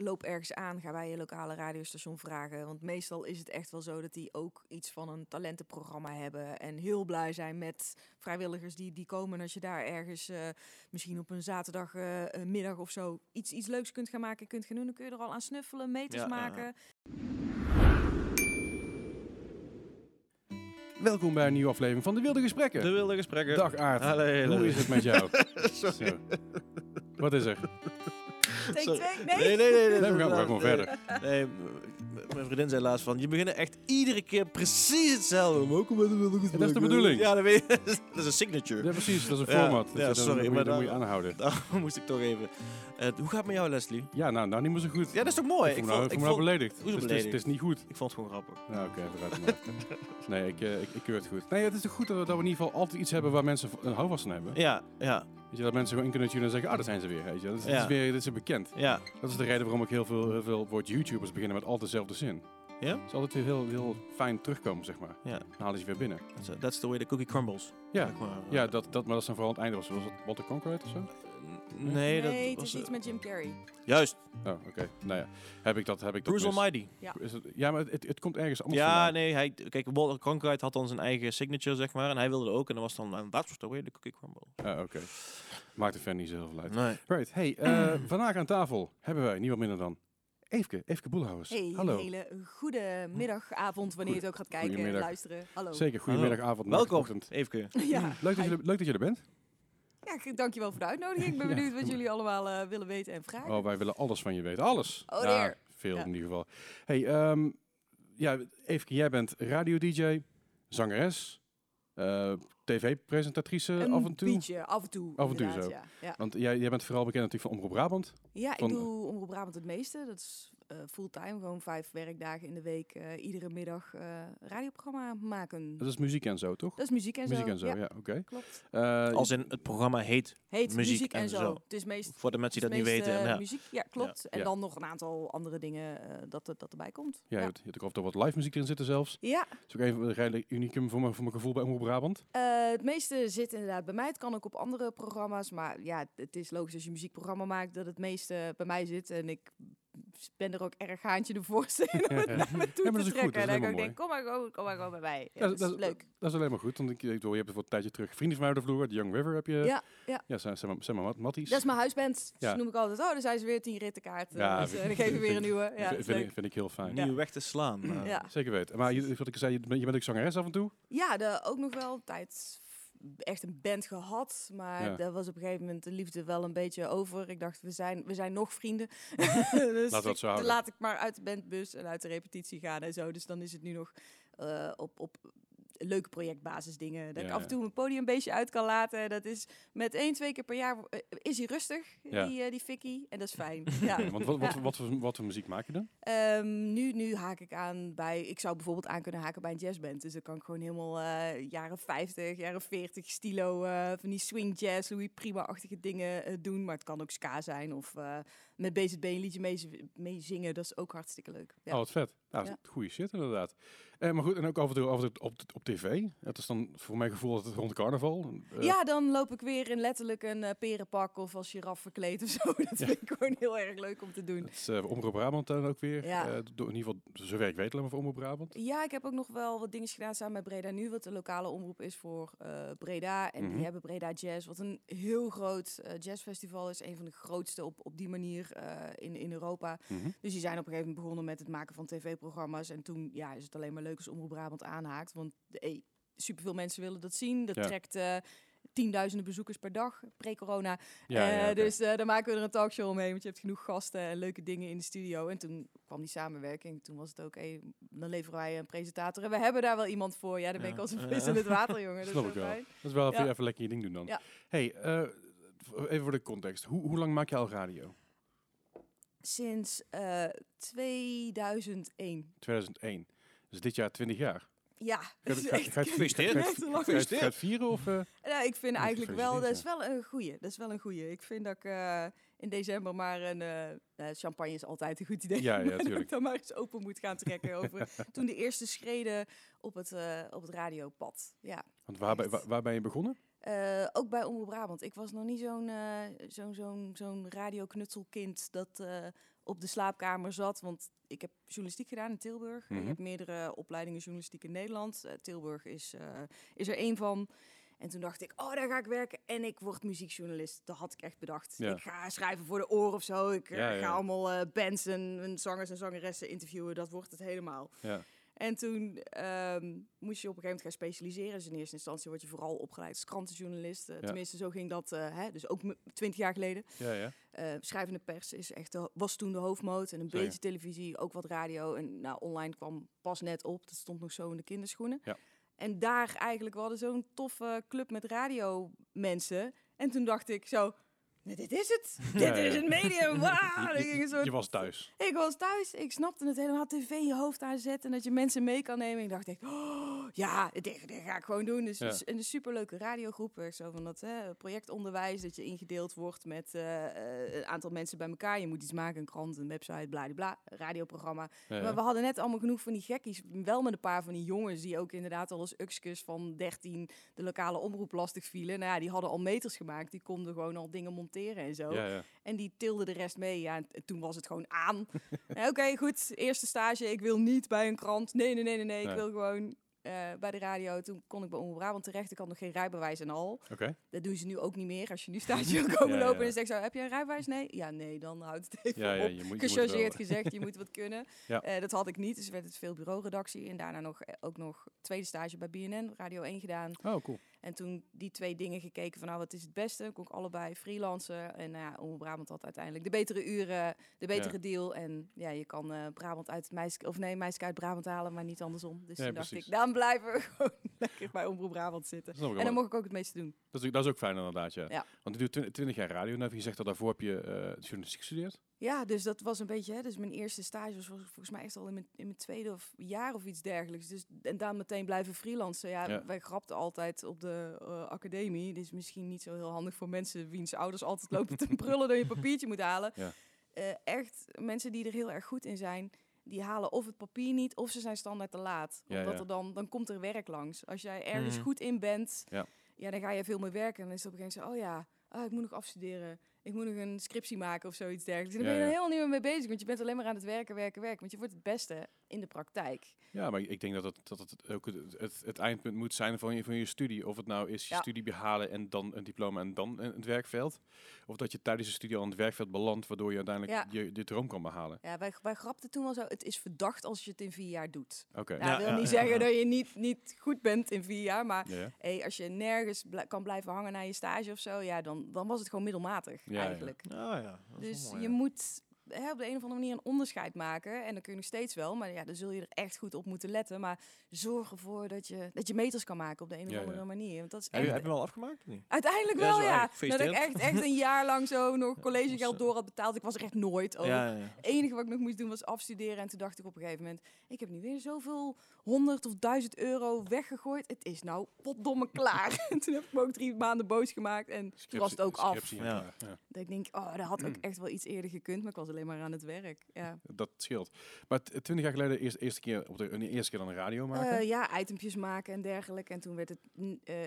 loop ergens aan, ga bij je lokale radiostation vragen. Want meestal is het echt wel zo dat die ook iets van een talentenprogramma hebben. En heel blij zijn met vrijwilligers die, die komen. En als je daar ergens eh, misschien op een zaterdagmiddag eh, middag of zo iets, iets leuks kunt gaan maken, kunt gaan doen. Dan kun je er al aan snuffelen, meters Ja, maken. Welkom bij een nieuwe aflevering van De Wilde Gesprekken. De wilde gesprekken. Dag Aard, Hallo. hoe is het met jou? Sorry. Zo. Wat is er? Take Sorry. twee, Nee, nee. nee, nee. nee, Nee, we gaan- gewoon verder. Nee, mijn vriendin zei laatst van, je begint echt iedere keer precies hetzelfde. Welkom bij de dat is de bedoeling. Ja, dat, weet je. dat is een signature. Ja, precies, dat is een format. ja, dat, sorry, dat, moet, maar je- dat moet je aanhouden. Daar moest ik toch even. Eh, hoe gaat het met jou, Leslie? Ja, nou, nou niet meer zo goed. Ja, dat is toch mooi? ik me nou, ik nou beledigd. Hoezo Dus het, is, het beledigd? is niet goed. ik vond het gewoon grappig. Nou, oké, maar. Nee, ik, eh, ik, ik keur het goed. Nee, het is toch goed dat we, dat we in ieder geval altijd iets hebben waar mensen een houvast van hebben. Ja, ja, Weet je, dat mensen gewoon in kunnen tunen en zeggen, ah, daar zijn ze weer. Weet je. Dat, is, dat is weer, dit is bekend. ja. Dat is de reden waarom ik heel veel, heel veel woord YouTubers beginnen met altijd dezelfde zin. Ja? Het is altijd weer heel, heel fijn terugkomen, zeg maar. Ja. Dan halen ze weer binnen. That's, uh, that's the way the cookie crumbles. Ja, zeg maar. ja dat, dat, maar dat is dan vooral het einde. Was, was het Walter Cronkite of zo? Nee, Nee, dat het was... is iets eh, met Jim Carrey. Juist, Oh, oké. Nou ja, heb ik dat, heb ik dat Bruce. Almighty. Is het, ja, maar het, het komt ergens anders Ja, vandaan. nee, hij, kijk, Walter Cronkite had dan zijn eigen signature, zeg maar. En hij wilde ook. En dan was dan, and that's the way the cookie crumble. Ah, oké. Maakt de fan niet zo heel veel uit. Nee. Right, hey, eh, vandaag aan tafel hebben wij niemand minder dan Eefke, Eefke Boelhouwers. Hey, Hallo. een hele goede middag, avond, wanneer je het ook gaat kijken en luisteren. Hallo. Zeker, goedemiddag, avond, Welkom, ochtend. Eefke. Ja, Leuk dat, je, er- leuk dat je er bent. Ja, dankjewel voor de uitnodiging. Ik ben Ja. benieuwd wat jullie allemaal eh, willen weten en vragen. Oh, wij willen alles van je weten. Alles. Oh, ja, dear. veel Ja. in ieder geval. Hey, ehm, ja, Eefke, jij bent radio-dj, zangeres, eh, tv-presentatrice af en toe. beetje, af en toe. Af en toe zo. Ja, ja. Want jij, jij bent vooral bekend natuurlijk van Omroep Brabant. ja ik Van- doe Omroep Brabant het meeste. Dat is eh, fulltime, gewoon vijf werkdagen in de week. eh, iedere middag eh radioprogramma maken. Dat is muziek en zo, toch? Dat is muziek en muziek zo. en zo, ja, oké. klopt. Eh, Als in het programma heet, Heet Muziek muziek, en, en zo. zo. Het is meest voor de mensen die dat niet weten. en ja. muziek, ja, klopt. En Ja. dan nog een aantal andere dingen eh, dat, er- dat erbij komt. ja, je hebt, je hebt ook of er wat live muziek in zitten zelfs. Ja, Dat is ook even een redelijk unicum voor mijn, voor mijn gevoel bij Omroep Brabant. Eh, het meeste zit inderdaad bij mij. Het kan ook op andere programma's. Maar ja, het is logisch als je een muziekprogramma maakt dat het meeste bij mij zit. En ik ben er ook erg haantje de voorste in om het naar me toe Ja, maar dat te is goed, trekken. dat en dan ik denk, kom maar gewoon, kom maar gewoon bij mij. Ja, Ja, dat, dat- is leuk. Dat is alleen maar goed, want ik, ik je hebt er voor een tijdje terug vrienden van mij de vloer. The Young River heb je. Ja, ja. Ja, zijn, zijn, maar- zijn maar Mat- Matties. Dat is mijn huisband. Ja. Dus noem ik altijd, oh, dan zijn ze weer tien rittenkaarten. Ja, dus, vind- eh, dan geef je weer een nieuwe. Ja, dat vind, vind, leuk. ik, vind ik heel fijn. Nieuwe weg te slaan. eh. Ja. Zeker weten. Maar je, wat ik zei, je bent, je bent ook zangeres af en toe. Ja, de, ook nog wel tijd echt een band gehad. Maar Ja. daar was op een gegeven moment de liefde wel een beetje over. Ik dacht, we zijn, we zijn nog vrienden. dus dat zo ik- laat ik maar uit de bandbus en uit de repetitie gaan en zo. Dus dan is het nu nog eh, op, op leuke projectbasis dingen. Dat ik af en toe mijn podium een beetje uit kan laten. Dat is met één, twee keer per jaar eh, is hij rustig, Ja. die, eh, die fikkie. En dat is fijn. ja. Want wat, wat, wat, voor, wat voor muziek maak je dan? Ehm, nu, nu haak ik aan bij, ik zou bijvoorbeeld aan kunnen haken bij een jazzband. Dus dan kan ik gewoon helemaal eh, jaren 50, jaren 40 stilo van die swing jazz, Louis Prima-achtige dingen doen. Maar het kan ook ska zijn of met BZB een liedje mee, mee zingen. Dat is ook hartstikke leuk. Ja. Oh, wat vet. Nou, Ja. goede shit inderdaad. Eh, maar goed, en ook af en toe, af en toe op, op tv. Het is dan voor mijn gevoel dat het rond carnaval. Eh, ja, dan loop ik weer in letterlijk een eh, perenpak of als giraf verkleed of zo. Dat vind ik gewoon heel erg leuk om te doen. Het is eh, Omroep Brabant dan ook weer. Ja. Door, in ieder geval, zover ik weet, alleen maar voor Omroep Brabant. Ja, ik heb ook nog wel wat dingen gedaan samen met Breda Nu, wat de lokale omroep is voor Breda. En Mhm. die hebben Breda Jazz, wat een heel groot jazzfestival is. Een van de grootste op, op die manier eh, in, in Europa. Mhm. Dus die zijn op een gegeven moment begonnen met het maken van tv-programma's. En toen ja, is het alleen maar leuk als Omroep Brabant aanhaakt. Want hey, superveel mensen willen dat zien. Dat Ja. trekt eh, tienduizenden bezoekers per dag, pre-corona. Ja, ja, Eh. Dus dan maken we er een talkshow omheen, want je hebt genoeg gasten en leuke dingen in de studio. En toen kwam die samenwerking. Toen was het ook, hey, dan leveren wij een presentator. En we hebben daar wel iemand voor. Ja, dan ben ik als een vis in het water, jongen. Dat is wel. fijn. Dat is wel even, even lekker je ding doen dan. Hey, even voor de context. Hoe, hoe lang maak je al radio? Sinds eh 2001. 2001. Dus dit jaar 20 jaar. Ja, Gefeliciteerd. ga je- echt te lang. Ga je het- ga je het vieren of... eh? Nou, ik vind eigenlijk wel, dat is wel een goeie. Dat is wel een goeie. Ik vind dat ik eh, in december maar een... champagne is altijd een goed idee. Ja, ja, maar dat tuurlijk. ik dan maar eens open moet gaan trekken over toen de eerste schreden op het, eh, op het radiopad. Ja. Want waar, waar, waar ben je begonnen? Eh, ook bij Omroep Brabant. Ik was nog niet zo'n eh, zo'n zo'n zo'n radioknutselkind dat eh, op de slaapkamer zat. Want ik heb journalistiek gedaan in Tilburg. Mhm. Ik heb meerdere opleidingen journalistiek in Nederland. Tilburg is, is er één van. En toen dacht ik, oh, daar ga ik werken en ik word muziekjournalist. Dat had ik echt bedacht. Ja. Ik ga schrijven voor de oor of zo. Ik Ja, ja. ga allemaal bands en, en zangers en zangeressen interviewen. Dat wordt het helemaal. Ja. En toen ehm, moest je op een gegeven moment gaan specialiseren. Dus in eerste instantie word je vooral opgeleid als krantenjournalist. Eh, Ja. Tenminste, zo ging dat, eh, hè, dus ook twintig jaar geleden. Ja, ja. Eh, schrijvende pers is echt de, was toen de hoofdmoot. En een Zeker. beetje televisie, ook wat radio. En nou, online kwam pas net op. Dat stond nog zo in de kinderschoenen. Ja. En daar eigenlijk, we hadden zo'n toffe club met radiomensen. En toen dacht ik zo, "Nee, dit is het. Dit is het medium. Je- soort was thuis. ik was thuis, ik snapte het helemaal. tv in je hoofd aanzetten en dat je mensen mee kan nemen. Ik dacht echt, oh, ja, dit, dit ga ik gewoon doen. Dus Ja. is een superleuke radiogroep. eh, Zo van dat hè, projectonderwijs, dat je ingedeeld wordt met eh, eh, een aantal mensen bij elkaar. Je moet iets maken, een krant, een website, bla radioprogramma. Ja. Maar we hadden net allemaal genoeg van die gekkies. Wel met een paar van die jongens die ook inderdaad al als ukskus van 13 de lokale omroep lastig vielen. Nou ja, die hadden al meters gemaakt. Die konden gewoon al dingen monteren en zo. Ja, ja. En die tilde de rest mee. Ja, en toen was het gewoon aan. Eh, Oké, goed. Eerste stage. Ik wil niet bij een krant. Nee, nee, nee, nee. nee. Ik wil gewoon eh, bij de radio. Toen kon ik bij Omroep Brabant terecht. Ik had nog geen rijbewijs en al. Oké. Dat doen ze nu ook niet meer. Als je nu stage wil komen Ja, lopen ja. en zeg zo, heb je een rijbewijs? Nee? Ja, nee, dan houdt het even Ja, op. je moet, je Gechargeerd gezegd, je moet wat kunnen. Ja. Eh, dat had ik niet, dus werd het veel bureauredactie. En daarna nog, ook nog tweede stage bij BNN, Radio 1 gedaan. Oh, cool. En toen die twee dingen gekeken van, nou, wat is het beste? Kon ik allebei freelancen. En nou ja, Omroep Brabant had uiteindelijk de betere uren, de betere Ja. deal. En ja, je kan eh, Brabant uit Meisk, of nee, Meisk uit Brabant halen, maar niet andersom. Dus Ja, toen dacht ik, dan blijven we gewoon lekker bij Omroep Brabant zitten. En dan mocht ik ook het meeste doen. Dat is, dat is ook fijn inderdaad, ja. Ja. Want je doet twi- 20 jaar radio. Nou, je zegt dat daarvoor heb je eh, journalistiek gestudeerd. Ja, dus dat was een beetje, hè, dus mijn eerste stage was vol- volgens mij echt al in mijn, in mijn tweede of jaar of iets dergelijks. Dus, en dan meteen blijven freelancen. Ja, Ja. wij grapten altijd op de eh, academie. Dit is misschien niet zo heel handig voor mensen wiens ouders altijd lopen te brullen dat je papiertje moet halen. Ja. Eh, echt, mensen die er heel erg goed in zijn, die halen of het papier niet of ze zijn standaard te laat. Ja, Omdat er dan, dan komt er werk langs. Als jij ergens Mhm. goed in bent, Ja. ja, dan ga je veel meer werken. En dan is het op een gegeven moment zo, oh ja, ah, ik moet nog afstuderen. Ik moet nog een scriptie maken of zoiets dergelijks. En dan Ja, ben je er helemaal niet meer mee bezig. Want je bent alleen maar aan het werken, werken, werken. Want je wordt het beste in de praktijk. Ja, maar ik denk dat het, dat het ook het, het, het eindpunt moet zijn van je, van je studie. Of het nou is je Ja. studie behalen en dan een diploma en dan een- het werkveld. Of dat je tijdens je studie al aan het werkveld belandt, waardoor je uiteindelijk je, je droom kan behalen. Ja, wij, wij grapten toen wel zo, het is verdacht als je het in vier jaar doet. Oké. Nou, Ja, wil ja, niet ja, zeggen ja. dat je niet, niet goed bent in vier jaar. Maar Ja, ja. hey, als je nergens bl- kan blijven hangen na je stage of zo, ja, dan, dan was het gewoon middelmatig Ja, ja. eigenlijk. Ah ja. dat is Dus mooi, je ja. moet hè, op de een of andere manier een onderscheid maken. En dan kun je nog steeds wel, maar ja, dan zul je er echt goed op moeten letten. Maar zorg ervoor dat je, dat je meters kan maken op de een of Ja, ja. andere manier. Want dat is Heb je, echt, heb je hem al afgemaakt? of niet? Uiteindelijk Ja, wel, ja. Dat ik echt, echt een jaar lang zo nog collegegeld eh, door had betaald. Ik was er echt nooit over. Het enige wat ik nog moest doen was afstuderen. En toen dacht ik op een gegeven moment, ik heb nu weer zoveel honderd of duizend euro weggegooid. Het is nou potdomme klaar. en toen heb ik me ook drie maanden boos gemaakt. En toen was het ook af. Dat ik denk, oh, dat had ook echt wel iets eerder gekund. Maar ik was alleen maar aan het werk. Ja, dat scheelt. Maar twintig jaar geleden eerst eerste keer op de, eerste keer dan de radio maken. Eh, ja itempjes maken en dergelijke. En toen werd het eh,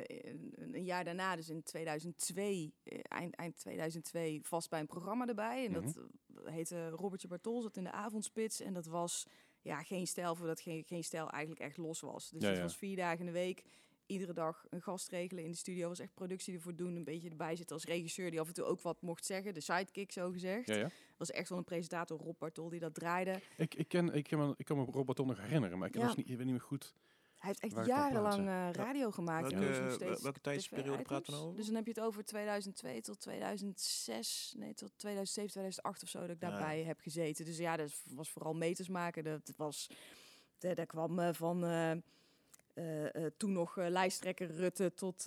een, jaar daarna, dus in 2002, eh, eind, eind 2002, vast bij een programma erbij. En Mhm. dat eh, heette Robertje Bartol, zat in de avondspits. En dat was ja, geen stijl voordat geen, geen stijl eigenlijk echt los was. Dus Ja, het ja. was vier dagen in de week. Iedere dag een gast regelen in de studio. was echt productie ervoor doen. Een beetje erbij zitten als regisseur die af en toe ook wat mocht zeggen. De sidekick zo gezegd. ja, ja. was echt wel een presentator, Rob Bartol, die dat draaide. Ik, ik, ken, ik, ken me, ik kan me Robert Tom nog herinneren, maar ik, Ja. niet, ik weet niet meer goed. Hij heeft echt jarenlang eh, radio gemaakt. en Welke- steeds welke tijdsperiode praten we nou over? Dus dan heb je het over 2002 tot 2006, nee, tot 2007, 2008 of zo, dat ik Ja. daarbij heb gezeten. Dus ja, dat was vooral meters maken. Dat was, dat, dat kwam eh, van... eh, eh, toen nog eh, lijsttrekker Rutte tot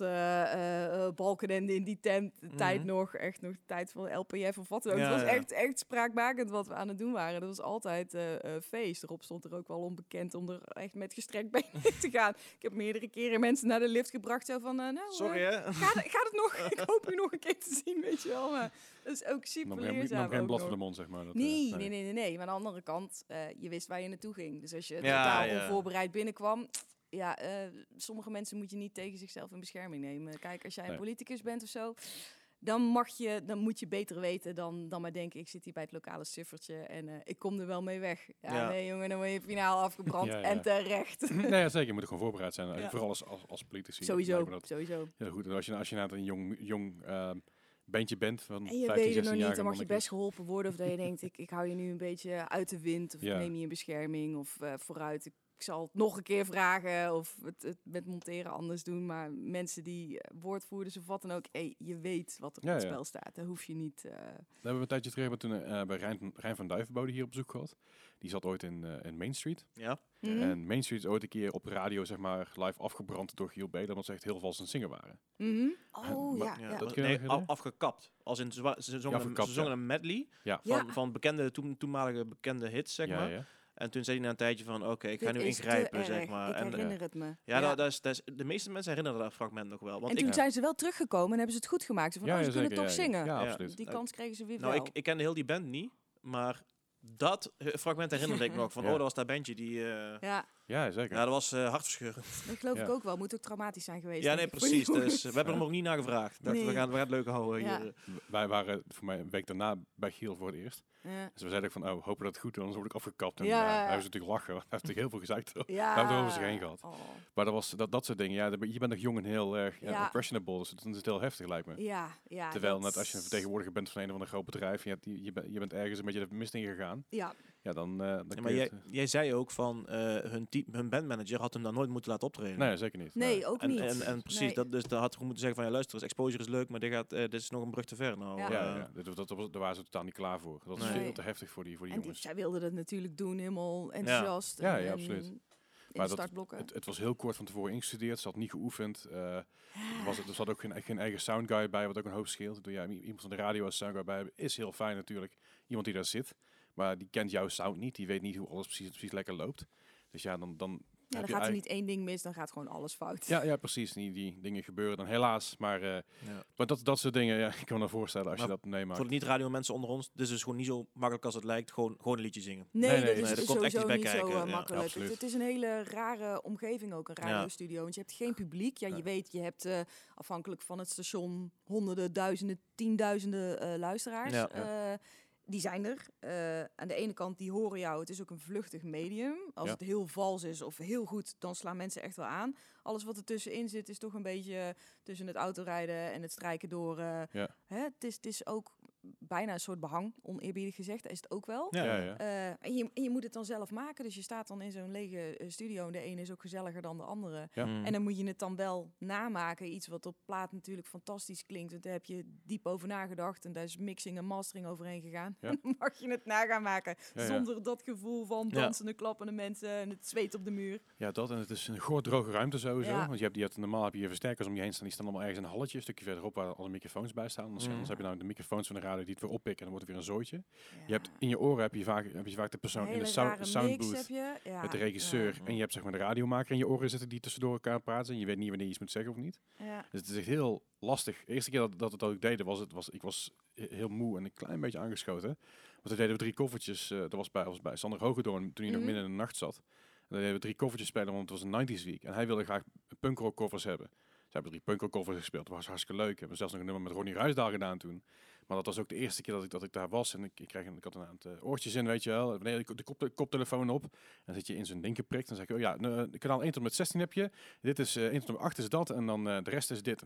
Balkenende in die tent, tijd Mhm. nog, echt nog de tijd van LPF of wat dan ook. Ja, het was ja. echt, echt spraakmakend wat we aan het doen waren. Dat was altijd feest. Erop stond er ook wel onbekend om er echt met gestrekt been in te gaan. Ik heb meerdere keren mensen naar de lift gebracht, zo van, nou, Sorry hè? gaat, gaat het nog? Ik hoop u nog een keer te zien, weet je wel. Maar dat is ook super leerzaam. nam geen blad nog. voor de mond, zeg maar. Dat, Nee, nee, nee, nee, nee. Maar aan de andere kant, je wist waar je naartoe ging. Dus als je Ja, totaal onvoorbereid binnenkwam... Ja, eh, sommige mensen moet je niet tegen zichzelf in bescherming nemen. Kijk, als jij een Nee. politicus bent of zo... dan mag je, dan moet je beter weten dan, dan maar denken, ik zit hier bij het lokale suffertje en eh, ik kom er wel mee weg. Ja, Ja. nee jongen, dan word je finaal afgebrand Ja, en terecht. nee, ja, zeker. Je moet er gewoon voorbereid zijn. Vooral als, als, als politici. sowieso, dat sowieso. heel goed. En als je, als je nou een jong, jong bandje bent van En je 15, weet het 16 nog niet, jaar, dan mag je best geholpen worden. Of dat je denkt, ik, ik hou je nu een beetje uit de wind. Of ik neem je in bescherming. Of eh, vooruit, ik, ik zal het nog een keer vragen. Of het, het met monteren anders doen. Maar mensen die eh, woordvoerders of wat dan ook. Hey, je weet wat er Ja, op het ja. spel staat. Dan hoef je niet... eh, We hebben een tijdje terug toen, eh, bij Rijn, Rijn van Duivenbode hier op bezoek gehad. Die zat ooit in, in Main Street. Ja. mhm, En Main Street is ooit een keer op radio zeg maar, live afgebrand door Giel Belen. Omdat ze echt heel vals aan het zingen waren. mhm. Oh, ja. Ja, ja. dat nee, afgekapt. Als in, ze, zongen, een, afgekapt, ze zongen ja. een medley Ja. van, Ja. van bekende, toen, toenmalige bekende hits, zeg ja, maar. En toen zei hij na een tijdje van, oké, ik ga Dit nu ingrijpen, zeg maar. Ik En, herinner het me. ja, Ja. Dat, dat is, dat is, de meeste mensen herinneren dat fragment nog wel. Want en ik, toen zijn ze wel teruggekomen en hebben ze het goed gemaakt. Zo Van, Ja, oh, ze ja, kunnen zeker, toch zingen. Ja, Ja. absoluut. Die kans kregen ze weer nou, wel. ik, ik kende heel die band niet, maar dat eh, fragment herinnerde ik nog. Van, Ja. oh, dat was dat bandje die... eh, ja, Ja, zeker. ja, dat was eh hartverscheurend. dat geloof Ja. ik ook wel. Moet ook traumatisch zijn geweest. Ja, nee, precies. Dus, jongens. we hebben hem ook niet naar gevraagd. Nee. we, gaan, we gaan het leuk houden Ja. hier. Wij waren voor mij een week daarna bij Giel voor het eerst. Ja. Dus we zeiden ook van, oh, hopen dat het goed is, anders word ik afgekapt. En Ja, ja. hij was natuurlijk lachen. want Hij heeft natuurlijk heel veel gezegd. Ja. We hebben het er over zich heen gehad. Oh. Maar dat, was, dat, dat soort dingen, ja, je bent nog jong en heel erg ja, Ja. impressionable. Dus dan is het heel heftig, lijkt me. Ja, ja. Terwijl dat- net als je een vertegenwoordiger bent van een of ander groot bedrijf, je, hebt, je, bent, je bent ergens een beetje de mist in gegaan, Ja, ja, dan, eh dan Ja, kun maar jij, het, eh, jij zei ook van eh, hun, team, hun bandmanager had hem dan nooit moeten laten optreden. Nee, zeker niet. nee, ook En, niet. en, en precies, Nee. dat, dus dat had gewoon moeten zeggen van ja luister, eens, exposure is leuk, maar dit, gaat, dit is nog een brug te ver. Nou, Ja. Ja, ja, dat, dat, dat, daar waren ze totaal niet klaar voor. Dat is Nee. veel te heftig voor die, voor die En die, jongens. zij wilden dat natuurlijk doen, helemaal enthousiast. Ja, en- ja, absoluut. In Maar dat-. Het, het was heel kort van tevoren ingestudeerd, ze had niet geoefend. eh, er, was, er zat ook geen, geen eigen soundguy bij, wat ook een hoop scheelt. Ja, iemand van de radio als soundguy bij hebben, is heel fijn natuurlijk. Iemand die daar zit, maar die kent jouw sound niet. Die weet niet hoe alles precies, precies lekker loopt. Dus ja, dan, dan ja, dan je gaat er eigenlijk- niet één ding mis, dan gaat gewoon alles fout. Ja, ja, precies. Die, die dingen gebeuren dan helaas. Maar, eh, ja. maar dat, dat soort dingen, ja, ik kan me voorstellen als je dat meemaakt. Voor de niet-radio mensen onder ons, dit is dus gewoon niet zo makkelijk als het lijkt. Gewoon, gewoon een liedje zingen. Nee, Nee, dat nee, is nee, dus komt echt sowieso iets bij niet zo eh, ja, makkelijk. Het, het is een hele rare omgeving ook, een radiostudio. Want je hebt geen publiek. Ja, je weet, je hebt eh, afhankelijk van het station honderden, duizenden, tienduizenden eh, luisteraars. Die zijn er. Eh, aan de ene kant, die horen jou. Het is ook een vluchtig medium. Als Ja. het heel vals is of heel goed, dan slaan mensen echt wel aan. Alles wat er tussenin zit, is toch een beetje tussen het autorijden en het strijken door. eh, Ja. hè? Het, is, het is ook bijna een soort behang, oneerbiedig gezegd. Dat is het ook wel. Ja, ja. Eh, en, je, en je moet het dan zelf maken. Dus je staat dan in zo'n lege eh, studio. En de ene is ook gezelliger dan de andere. Ja. Mm. En dan moet je het dan wel namaken. Iets wat op plaat natuurlijk fantastisch klinkt. Want daar heb je diep over nagedacht. En daar is mixing en mastering overheen gegaan. En dan mag je het na gaan maken. Ja, ja. Zonder dat gevoel van Ja. dansende, klappende mensen. En het zweet op de muur. Ja, dat. En het is een goor droge ruimte sowieso. Ja. Want je hebt, hebt, normaal heb je je versterkers om je heen staan. Die staan allemaal ergens in een halletje. Een stukje verderop waar alle microfoons bij staan. Anders, Mm. anders heb je nou de microfoons van de radio die het weer oppikken. En dan wordt het weer een zooitje. Ja. Je hebt in je oren heb je vaak, heb je vaak de persoon in de sound, soundbooth. mix heb je. Ja, Met de regisseur. En je hebt zeg maar de radiomaker in je oren zitten die tussendoor elkaar praten. En je weet niet wanneer je iets moet zeggen of niet. Dus het is echt heel lastig. De eerste keer dat, dat het ook deden, was het, was, ik was he- heel moe en een klein beetje aangeschoten. Want toen deden we drie koffertjes. eh dat was bij, was bij Sander Hogedoorn toen hij nog Mhm. midden in de nacht zat. En dan deden we drie koffertjes spelen, want het was een 90s week. En hij wilde graag punkrock covers hebben. Ze hebben drie punkrock covers gespeeld. Dat was hartstikke leuk. We hebben zelfs nog een nummer met Ronnie Ruisdaal gedaan toen. Maar dat was ook de eerste keer dat ik, dat ik daar was. En ik, ik, kreeg een, ik had een aantal oortjes in, weet je wel. Wanneer ik de, kop, de koptelefoon op. En dan zit je in zo'n ding geprikt. Dan zeg ik, oh ja, nou, eh, kanaal 1 tot met 16 heb je. Dit is eh 1 tot en met 8 is dat. En dan eh, de rest is dit.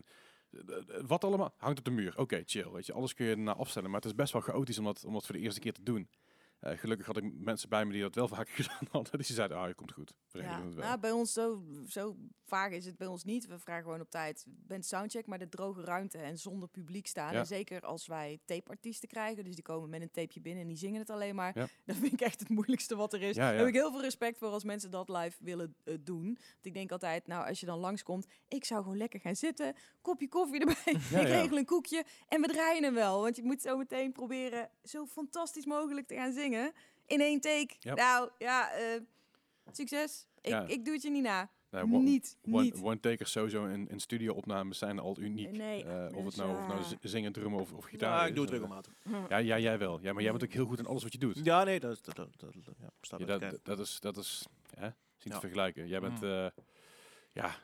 Eh, eh, Wat allemaal? Hangt op de muur. Oké, chill. Weet je, alles kun je ernaar afstellen. Maar het is best wel chaotisch om dat, om dat voor de eerste keer te doen. Eh, gelukkig had ik mensen bij me die dat wel vaak gedaan hadden. Dus die zeiden, ah, je komt goed. Ja, het wel. nou, bij ons zo, zo vaag is het bij ons niet. We vragen gewoon op tijd, bent soundcheck, maar de droge ruimte en zonder publiek staan. Ja. En zeker als wij tapeartiesten krijgen, dus die komen met een tapeje binnen en die zingen het alleen maar. Ja. Dat vind ik echt het moeilijkste wat er is. Daar heb ik heel veel respect voor als mensen dat live willen eh, doen. Want ik denk altijd, nou, als je dan langskomt, ik zou gewoon lekker gaan zitten, kopje koffie erbij, ik regel een koekje en we draaien hem wel. Want je moet zo meteen proberen zo fantastisch mogelijk te gaan zingen in één take. Nou, ja, eh, succes. Ik, Ja. ik doe het je niet na. Nou, one- niet, One, niet. one takers sowieso in, in studio-opnames zijn al uniek. Nee, Eh, of het dus, nou, of nou ja. z- zingen, drummen of, of gitaar Ja, is. ik doe het Eh, regelmatig. Ja, ja, jij wel. Ja, maar jij bent ook heel goed in alles wat je doet. Ja, nee, dat, dat, dat, dat, dat- ja, staat Ja, met dat, dat is, dat is hè, Ja. te vergelijken. Jij bent, Mm. eh, ja,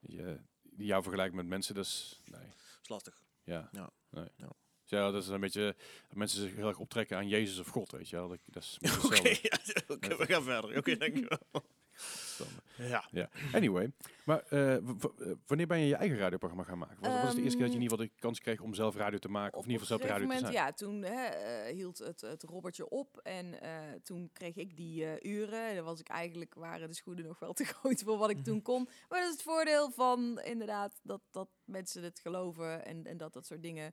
je, jouw vergelijking met mensen, dus nee. is lastig. Ja. Ja. Dus ja, dat is een beetje dat mensen zich heel erg optrekken aan Jezus of God, weet je wel. Dat, dat is Oké, we gaan verder. Oké, dankjewel. Ja. Anyway, maar eh, eh, wanneer ben je je eigen radioprogramma gaan maken? Wat, wat is de eerste keer dat je in ieder geval de kans kreeg om zelf radio te maken? Of in ieder geval zelf radio te zijn? ja, toen hè, eh, hield het, het robbertje op en toen kreeg ik die eh, uren. En dan was ik eigenlijk, waren de schoenen nog wel te groot voor wat ik toen kon. Maar dat is het voordeel van inderdaad dat, dat mensen het geloven en, en dat dat soort dingen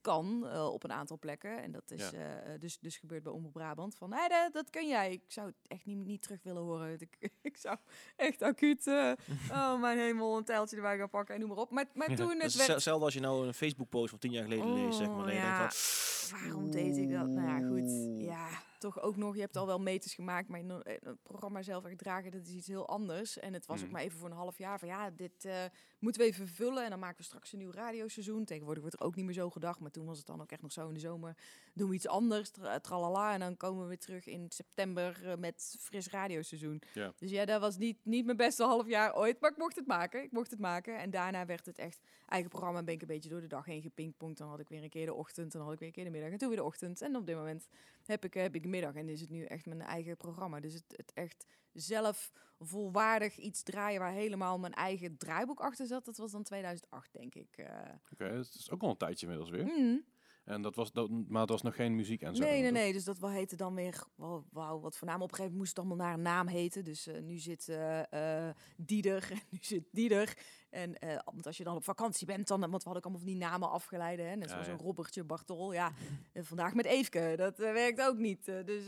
kan op een aantal plekken. En dat is Ja. dus, dus gebeurd bij Omroep Brabant. Van, nee, dat, dat kun jij. Ik zou het echt niet, niet terug willen horen. Ik, ik zou echt acuut, eh, oh mijn hemel, een tijltje erbij gaan pakken en noem maar op. Maar, maar toen het werd... hetzelfde als je nou een Facebook-post van tien jaar geleden leest, zeg maar. Oh, ja. denkt van, Waarom deed ik dat? Nou ja, goed. Ja, toch ook nog. Je hebt al wel meters gemaakt, maar eh, het programma zelf echt dragen, dat is iets heel anders. En het was ook Mhm. maar even voor een half jaar van ja, dit eh, moeten we even vullen. En dan maken we straks een nieuw radioseizoen. Tegenwoordig wordt er ook niet meer zo gedacht, maar toen was het dan ook echt nog zo in de zomer. Doen we iets anders, tra- tralala. En dan komen we weer terug in september eh, met fris radioseizoen. Ja. Dus ja, dat was niet, niet mijn beste half jaar ooit, maar ik mocht het maken. Ik mocht het maken. En daarna werd het echt eigen programma. Ben ik een beetje door de dag heen gepingpongd. Dan had ik weer een keer de ochtend, dan had ik weer een keer de middag en toen weer de ochtend. En op dit moment heb ik, eh, heb ik de middag en is het nu echt mijn eigen programma. Dus het, het echt zelf volwaardig iets draaien waar helemaal mijn eigen draaiboek achter zat. Dat was dan 2008, denk ik. eh. Oké, dat is ook al een tijdje inmiddels weer. Mm. En dat was, dat, maar dat was nog geen muziek en zo. Nee, nee, toch? nee. Dus dat wel heette dan weer, wauw, wat voor naam. Op een gegeven moment moest het allemaal naar een naam heten. Dus eh, nu zit eh Dieder en nu zit Dieder. En want als je dan op vakantie bent, dan, want we hadden ook allemaal van die namen afgeleiden. Hè? Net zoals ja. een Robertje, Bartol. Ja, vandaag met Eefke. Dat werkt ook niet. Dus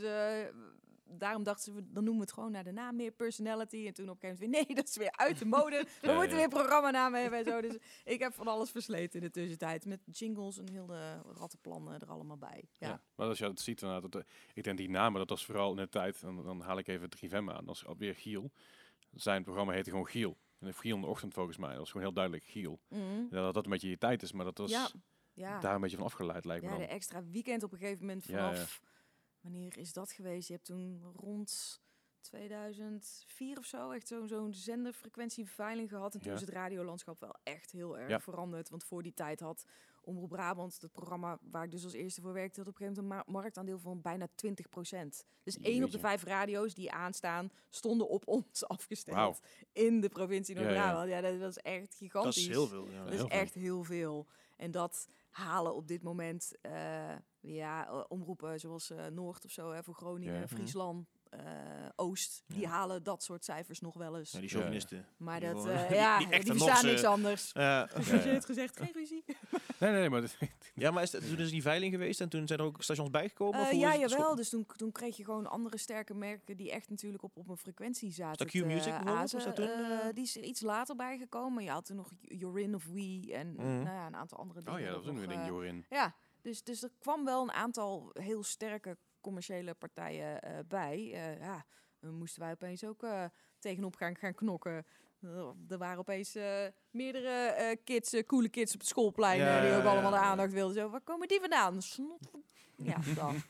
daarom dachten ze, dan noemen we het gewoon naar de naam meer personality. En toen op een gegeven moment weer, nee, dat is weer uit de mode. We Ja, moeten ja. weer programmanamen hebben en zo. Dus ik heb van alles versleten in de tussentijd. Met jingles en heel de rattenplan eh, er allemaal bij. Ja. Ja. Maar als je dat ziet, dan, dat, ik denk die namen, dat was vooral in de tijd, en dan haal ik even 3FM aan, als alweer Giel. Zijn programma heette gewoon Giel. En Giel in de ochtend volgens mij, dat was gewoon heel duidelijk Giel. Mhm. Ja, dat dat een beetje je tijd is, maar dat was Ja, ja. daar een beetje van afgeleid lijkt me ja, dan. de extra weekend op een gegeven moment vanaf... Wanneer is dat geweest? Je hebt toen rond 2004 of zo echt zo'n zo'n zenderfrequentieveiling gehad. En toen Ja. is het radiolandschap wel echt heel erg Ja. veranderd. Want voor die tijd had Omroep Brabant, het programma waar ik dus als eerste voor werkte, had op een gegeven moment een ma- marktaandeel van bijna 20% Dus één op de vijf radio's die aanstaan, stonden op ons afgesteld. In de provincie Ja, ja. Noord-Brabant. Ja, dat was echt Dat gigantisch. is heel veel. Ja. Dat heel is veel. echt heel veel. En dat halen op dit moment, eh, ja, eh, omroepen zoals eh, Noord of zo, hè, voor Groningen, Ja. Friesland, eh, Oost, die Ja. halen dat soort cijfers nog wel eens. Ja, die chauvinisten. maar die dat, ja, die die, verstaan niks anders. Ja. Als Ja, je het gezegd, geen ruzie. Nee, nee, maar dat- ja, maar is dat, toen is die veiling geweest en toen zijn er ook stations bijgekomen? hoe ja, jawel. Dus toen, toen kreeg je gewoon andere sterke merken die echt natuurlijk op, op een frequentie zaten. dat Q-Music bijvoorbeeld? Was azen. dat toen, Eh, eh? die is er iets later bijgekomen. Je had toen nog Jorin of We en Mhm. nou ja, een aantal andere dingen. Oh ja, dat was ook nog, een ding, Jorin. Ja, dus, dus er kwam wel een aantal heel sterke commerciële partijen eh, bij. Eh, ja, dan moesten wij opeens ook eh, tegenop gaan, gaan knokken. Eh, er waren opeens eh, meerdere eh, kids, eh, coole kids op het schoolplein Ja, die ja, ook ja, allemaal de aandacht wilden. Zo, waar komen die vandaan? Snot. Ja, dan.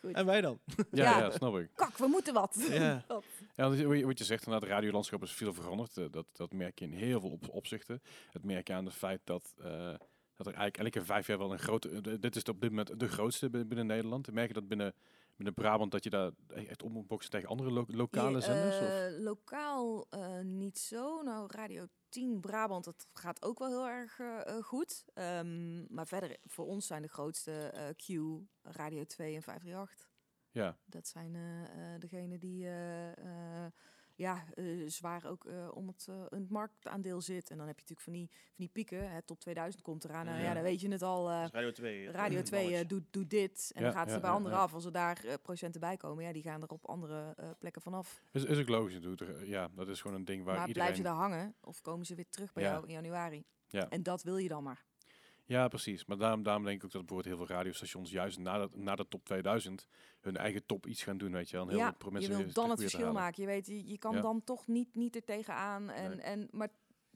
Goed. En wij dan? Ja, Ja. ja, snap ik. Kak, we moeten wat. Ja. Ja, wat je zegt, inderdaad, het radiolandschap is veel veranderd. Dat, dat merk je in heel veel op- opzichten. Het merk je aan het feit dat, eh, dat er eigenlijk elke vijf jaar wel een grote... dit is op dit moment de grootste bi- binnen Nederland. Dan merk je dat binnen, binnen Brabant dat je daar echt op moet boksen tegen andere lo- lokale zenders? Of? eh, lokaal eh, niet zo. Nou, Radio 10 Brabant, dat gaat ook wel heel erg eh, goed. Ehm, maar verder, voor ons zijn de grootste Q, Radio 2 en 538. Ja, Dat zijn eh degenen die ja, eh, zwaar ook eh, om het, eh, een marktaandeel zit. En dan heb je natuurlijk van die, van die pieken. Hè, top 2000 komt eraan. Ja. Ja. dan weet je het al. eh, Radio 2. eh, Radio 2 knallers. eh, doet, doet dit. En Ja, dan gaat het ja, bij ja, anderen ja. af. Als er daar procenten bij komen, ja, die gaan er op andere eh, plekken vanaf. is, is ook logisch natuurlijk. Ja, dat is gewoon een ding waar maar iedereen... blijven ze daar hangen of komen ze weer terug bij Ja. jou in januari? Ja. En dat wil je dan maar. Ja, precies. Maar daarom, daarom denk ik ook dat bijvoorbeeld heel veel radiostations juist na de, na de top 2000 hun eigen top iets gaan doen, weet je wel. En heel ja, veel je mensen wil weer dan het verschil maken. Je weet, je, je kan Ja. dan toch niet, niet er tegenaan. En, Nee. en, maar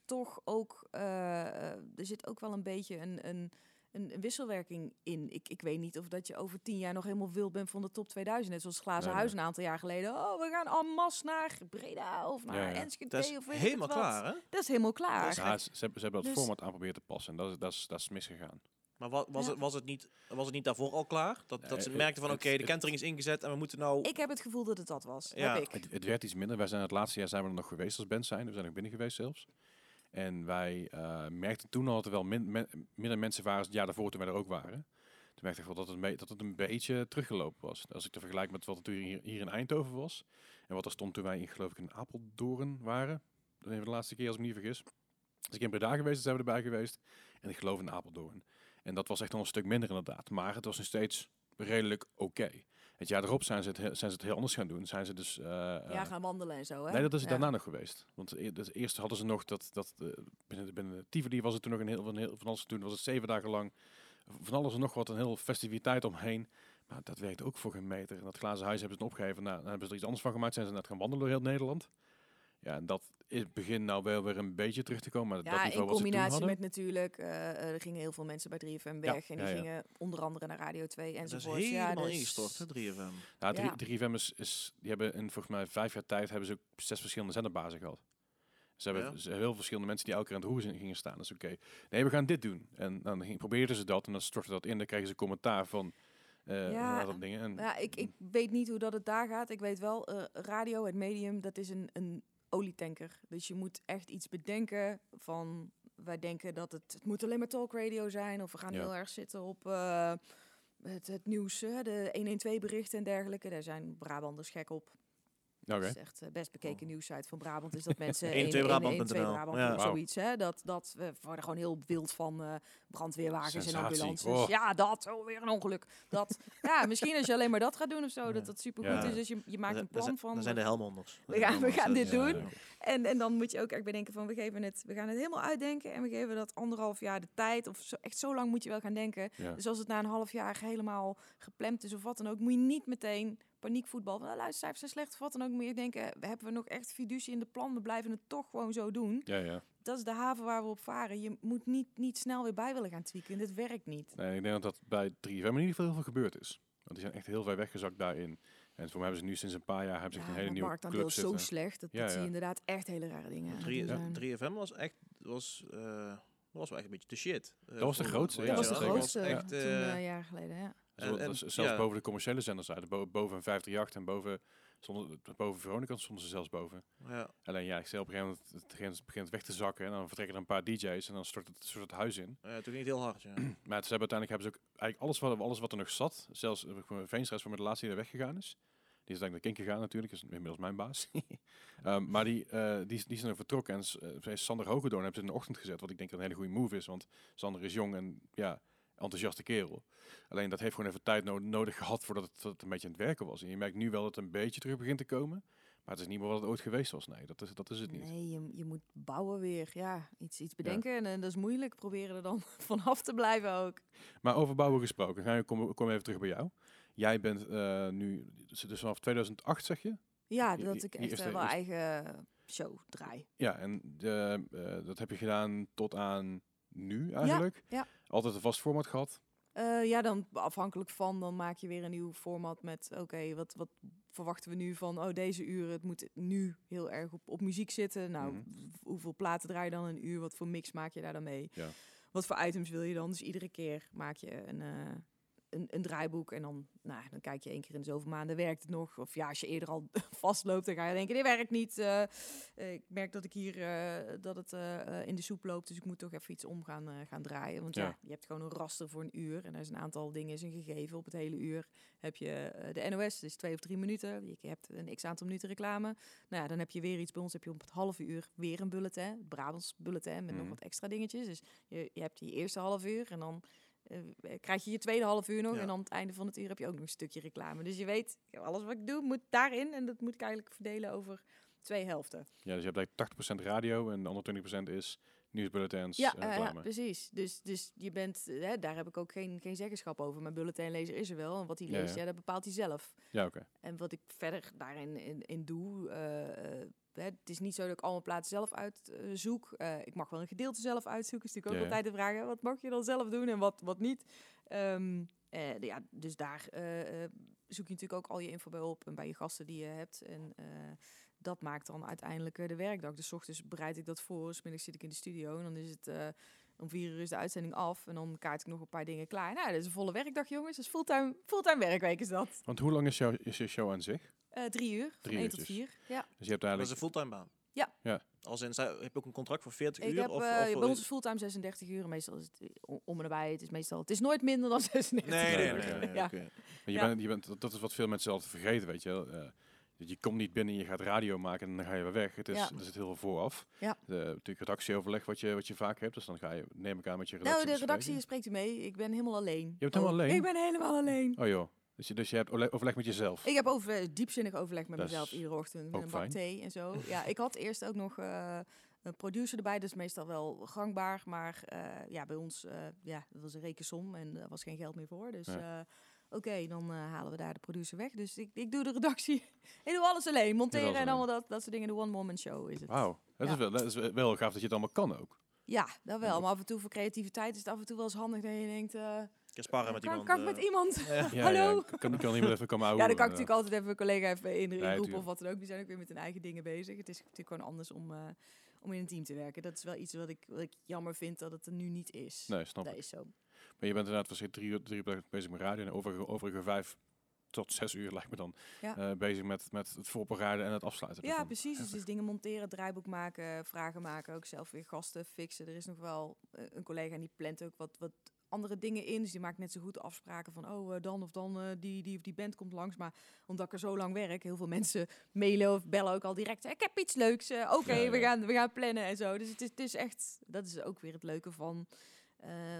toch ook, eh, er zit ook wel een beetje een, een, een wisselwerking in. Ik, ik weet niet of dat je over tien jaar nog helemaal wild bent van de top 2000. Net zoals Glazen Nee, Huis nee. een aantal jaar geleden. Oh, we gaan en masse naar Breda of naar Ja, ja. Enschede. Dat is of helemaal het wat. klaar, hè? Dat is helemaal klaar. Dat is Ja, ze, ze hebben, dat Dus- format aan proberen te passen en dat is, dat is, dat is misgegaan. Maar wa- was, Ja. het, was, het niet, was het niet daarvoor al klaar? Dat, dat ze merkten van, oké, de kentering is ingezet en we moeten nou... Ik heb het gevoel dat het dat was. Ja. Heb ik. Het, het werd iets minder. Wij zijn het laatste jaar zijn we er nog geweest als band zijn. We zijn ook binnen geweest zelfs. En wij eh, merkten toen al dat er wel minder mensen waren als het jaar daarvoor toen wij er ook waren. Toen merkte ik wel dat het, dat het een beetje teruggelopen was. Als ik te vergelijk met wat toen hier, hier in Eindhoven was. En wat er stond toen wij in, geloof ik, in Apeldoorn waren. Dat even de laatste keer als ik me niet vergis. Als ik in Breda geweest is, zijn we erbij geweest. En ik geloof in Apeldoorn. En dat was echt al een stuk minder inderdaad. Maar het was nog steeds redelijk oké. Het jaar erop zijn ze, het, he- zijn ze het heel anders gaan doen. Zijn ze dus... eh, Ja, eh, gaan wandelen en zo, hè? Nee, dat is Ja. daarna nog geweest. Want e- dus eerst hadden ze nog dat, dat eh, binnen, binnen Tivoli was het toen nog een heel, van, heel, van alles te doen. Was het zeven dagen lang van alles en nog wat, een heel festiviteit omheen. Maar dat werkt ook voor geen meter. En dat glazen huis hebben ze het opgegeven. Nou, dan hebben ze er iets anders van gemaakt. Zijn ze net gaan wandelen door heel Nederland. Ja, en dat is begin nou wel weer een beetje terug te komen. Maar dat Ja, niveau in wat ze toen combinatie hadden. met natuurlijk, eh, eh, er gingen heel veel mensen bij 3FM Ja, weg. en die ja, ja. gingen onder andere naar Radio 2 dat is enzovoort. helemaal dus- ingestort, hè, 3FM. Ja, 3, Ja. 3FM is, is, die hebben in volgens mij vijf jaar tijd hebben ze ook zes verschillende zenderbazen gehad. Ze hebben Ja. ze hebben heel verschillende mensen die elke keer aan het roer zijn- gingen staan. Dat is oké. Nee, we gaan dit doen. En dan probeerden ze dat en dan stortte dat in. Dan kregen ze commentaar van eh Ja, dat dingen. En, Ja, ik, ik weet niet hoe dat het daar gaat. Ik weet wel, eh, radio, het medium, dat is een, een olietanker. Dus je moet echt iets bedenken van... Wij denken dat het, het moet alleen maar talkradio zijn. Of we gaan Ja. heel erg zitten op eh, het, het nieuws, de 112-berichten en dergelijke. Daar zijn Brabanders gek op. Oké. Dat is echt de best bekeken nieuwsite van Brabant. Is dat mensen 112brabant.nl. 112 Brabant Ja. zoiets. Hè? Dat, dat we worden gewoon heel wild van eh, brandweerwagens en ambulances. Oh. Ja, dat. Oh, weer een ongeluk. Dat. ja, misschien als je alleen maar dat gaat doen of zo, Ja. dat dat supergoed Ja. is. Dus je, je maakt een plan van. Dan zijn de Helmonders. We gaan- we gaan dit Ja, doen. ja. En, en dan moet je ook echt bedenken van we geven het, we gaan het helemaal uitdenken en we geven dat anderhalf jaar de tijd. Of zo, echt zo lang moet je wel gaan denken. Ja. Dus als het na een half jaar helemaal gepland is of wat dan ook, moet je niet meteen paniekvoetbal. van, Nou, luistercijfers zijn slecht of wat dan ook. Moet je denken, hebben we nog echt fiducie in de plan? We blijven het toch gewoon zo doen. Ja, ja. Dat is de haven waar we op varen. Je moet niet, niet snel weer bij willen gaan tweaken. Dit werkt niet. Nee, ik denk dat dat bij 3FM in ieder geval heel veel gebeurd is. Want die zijn echt heel ver weggezakt daarin. En voor mij hebben ze nu sinds een paar jaar hebben ze echt een hele nieuwe marktaandeel club is zo slecht. Dat, Ja, dat zie je ja. inderdaad echt hele rare dingen. aan het 3, doen zijn. 3FM was echt, was, eh, dat was wel echt een beetje de shit. Eh, Dat was de grootste, ja, dat was de grootste echt, toen eh, eh, jaren geleden. Ja. Zo- En- zelfs ja. boven de commerciële zenders uit. Bo- boven 538 en boven, stonden, boven Veronica stonden ze zelfs boven. ja. Alleen ja, ik stel op een gegeven moment, het begint, begint weg te zakken. En dan vertrekken er een paar DJ's en dan stort het, stort het huis in. Eh, toen het heel hard, ja. Maar ze hebben uiteindelijk hebben ze ook eigenlijk alles wat, alles wat er nog zat. Zelfs uh, Veenstra is voor de laatste die er weggegaan is. Die is uiteindelijk naar Kink gegaan natuurlijk, is inmiddels mijn baas. Ehm, maar die, eh, die, zijn er vertrokken en uh, Sander Hogedoorn hebben ze in de ochtend gezet. Wat ik denk dat een hele goede move is, want Sander is jong en ja, enthousiaste kerel. Alleen dat heeft gewoon even tijd no- nodig gehad voordat het, dat het een beetje aan het werken was. En je merkt nu wel dat het een beetje terug begint te komen. Maar het is niet meer wat het ooit geweest was. Nee, dat is, dat is het niet. Nee, je, je moet bouwen weer. Ja, iets, iets bedenken. En, dat is moeilijk. Proberen er dan vanaf te blijven ook. Maar over bouwen gesproken, ga je, kom, kom even terug bij jou. Jij bent eh, nu, dus vanaf 2008 zeg je? Ja, dat je- ik echt eerste- eh, wel eigen show draai. Ja, en de, eh, dat heb je gedaan tot aan nu eigenlijk. ja. Altijd een vast format gehad. Eh, ja, dan afhankelijk van, dan maak je weer een nieuw format met, oké, wat, wat verwachten we nu van, oh, deze uren, het moet nu heel erg op, op muziek zitten. Nou, Mhm. hoeveel platen draai je dan een uur? Wat voor mix maak je daar dan mee? Ja. Wat voor items wil je dan? Dus iedere keer maak je een, eh, een, een draaiboek en dan, nou, dan kijk je één keer in de zoveel maanden, werkt het nog? Of ja, als je eerder al vastloopt, dan ga je denken, dit werkt niet. Eh, eh, ik merk dat ik hier, eh, dat het in de soep loopt, dus ik moet toch even iets om gaan, gaan draaien. Want ja. Ja. je hebt gewoon een raster voor een uur en er is een aantal dingen is een gegeven. Op het hele uur heb je de NOS, dus twee of drie minuten. Je hebt een x aantal minuten reclame. Nou ja, dan heb je weer iets bij ons, heb je op het halve uur weer een bulletin, het Brabants bulletin met nog Mhm. wat extra dingetjes. Dus je, je hebt die eerste half uur en dan eh, krijg je je tweede half uur nog. Ja. En aan het einde van het uur heb je ook nog een stukje reclame. Dus je weet, alles wat ik doe moet daarin. En dat moet ik eigenlijk verdelen over twee helften. Ja, dus je hebt eigenlijk 80% radio en de andere 20% is nieuwsbulletins Ja, en eh, ja, reclame. precies. Dus, dus je bent, eh, hè, daar heb ik ook geen, geen zeggenschap over. Mijn bulletinlezer is er wel. En wat hij Ja, leest, ja. ja, dat bepaalt hij zelf. Ja, oké. En wat ik verder daarin in, in doe, het is niet zo dat ik allemaal plaatsen zelf uitzoek. Eh ik mag wel een gedeelte zelf uitzoeken. Is natuurlijk ook altijd de vraag, hè, wat mag je dan zelf doen en wat, wat niet? Ehm, eh, de- ja, dus daar eh, eh, zoek je natuurlijk ook al je info bij op en bij je gasten die je hebt. En eh, dat maakt dan uiteindelijk eh, de werkdag. Dus ochtends bereid ik dat voor, 's middags zit ik in de studio en dan is het... eh, Om vier uur is de uitzending af en dan kaart ik nog een paar dingen klaar. Nou, dat is een volle werkdag, jongens. Dat is fulltime, fulltime werkweek is dat. Want hoe lang is, jouw is je show aan zich? Eh, drie uur, van Drie één tot uurtjes. vier. Ja. Dus je hebt Dat is eigenlijk... een fulltime baan. Ja. Ja. Als in, heb je ook een contract voor 40 Ik uur? heb, of, eh, of bij ons is fulltime 36 uur. Meestal is het om en nabij. Het is meestal, het is nooit minder dan 36 Nee, nee, uur. nee. nee, nee, Ja. je Ja. bent, je bent, dat- dat is wat veel mensen altijd vergeten, weet je wel. Eh, je komt niet binnen, je gaat radio maken en dan ga je weer weg. Het is, Ja. Er zit heel veel vooraf. Ja. De, natuurlijk redactieoverleg wat je, wat je vaak hebt. Dus dan ga je, neem ik aan, met je Nou, redactie de redactie spreekt u mee. Ik ben helemaal alleen. Je bent helemaal Oh, alleen? Ik ben helemaal alleen. Oh joh. Dus je, dus je hebt overle- overleg met jezelf. Ik heb over, diepzinnig overleg met Dat mezelf iedere ochtend. Met een bak thee en zo. Ja, ik had eerst ook nog eh, een producer erbij. Dat is meestal wel gangbaar. Maar eh, ja, bij ons, eh, ja, dat was een rekensom en er was geen geld meer voor. Dus Ja. oké, dan halen we daar de producer weg. Dus ik, ik doe de redactie. ik doe alles alleen. Monteren alles en allemaal dat, dat soort dingen. De one-woman show is het. Wauw. Dat, Ja. is wel, dat is wel gaaf dat je het allemaal kan ook. Ja, dat wel. Maar af en toe voor creativiteit is het af en toe wel eens handig dat je denkt... kan sparren met kan, iemand. kan ik eh, met iemand? ja. Hallo? Ja, kan, kan iemand even komen Ja, dan kan ik natuurlijk altijd even een collega even in, Nee, inroepen tuurlijk. of wat dan ook. Die zijn ook weer met hun eigen dingen bezig. Het is natuurlijk gewoon anders om, eh, om in een team te werken. Dat is wel iets wat ik, wat ik jammer vind dat het er nu niet is. Nee, snap dat ik. is zo. Maar je bent inderdaad waarschijnlijk drie uur, drie uur bezig met radio. En overige, overige vijf tot zes uur, lijkt me dan, Ja. eh, bezig met, met het voorbereiden en het afsluiten. Ja, ervan. precies. Dus, dus dingen monteren, draaiboek maken, vragen maken. Ook zelf weer gasten fixen. Er is nog wel eh, een collega en die plant ook wat, wat andere dingen in. Dus die maakt net zo goed afspraken van... oh, eh, dan of dan eh, die, die of die band komt langs. Maar omdat ik er zo lang werk... heel veel mensen mailen of bellen ook al direct... ik heb iets leuks, eh, oké, Ja, we, gaan, we gaan plannen en zo. Dus het is, het is echt... dat is ook weer het leuke van...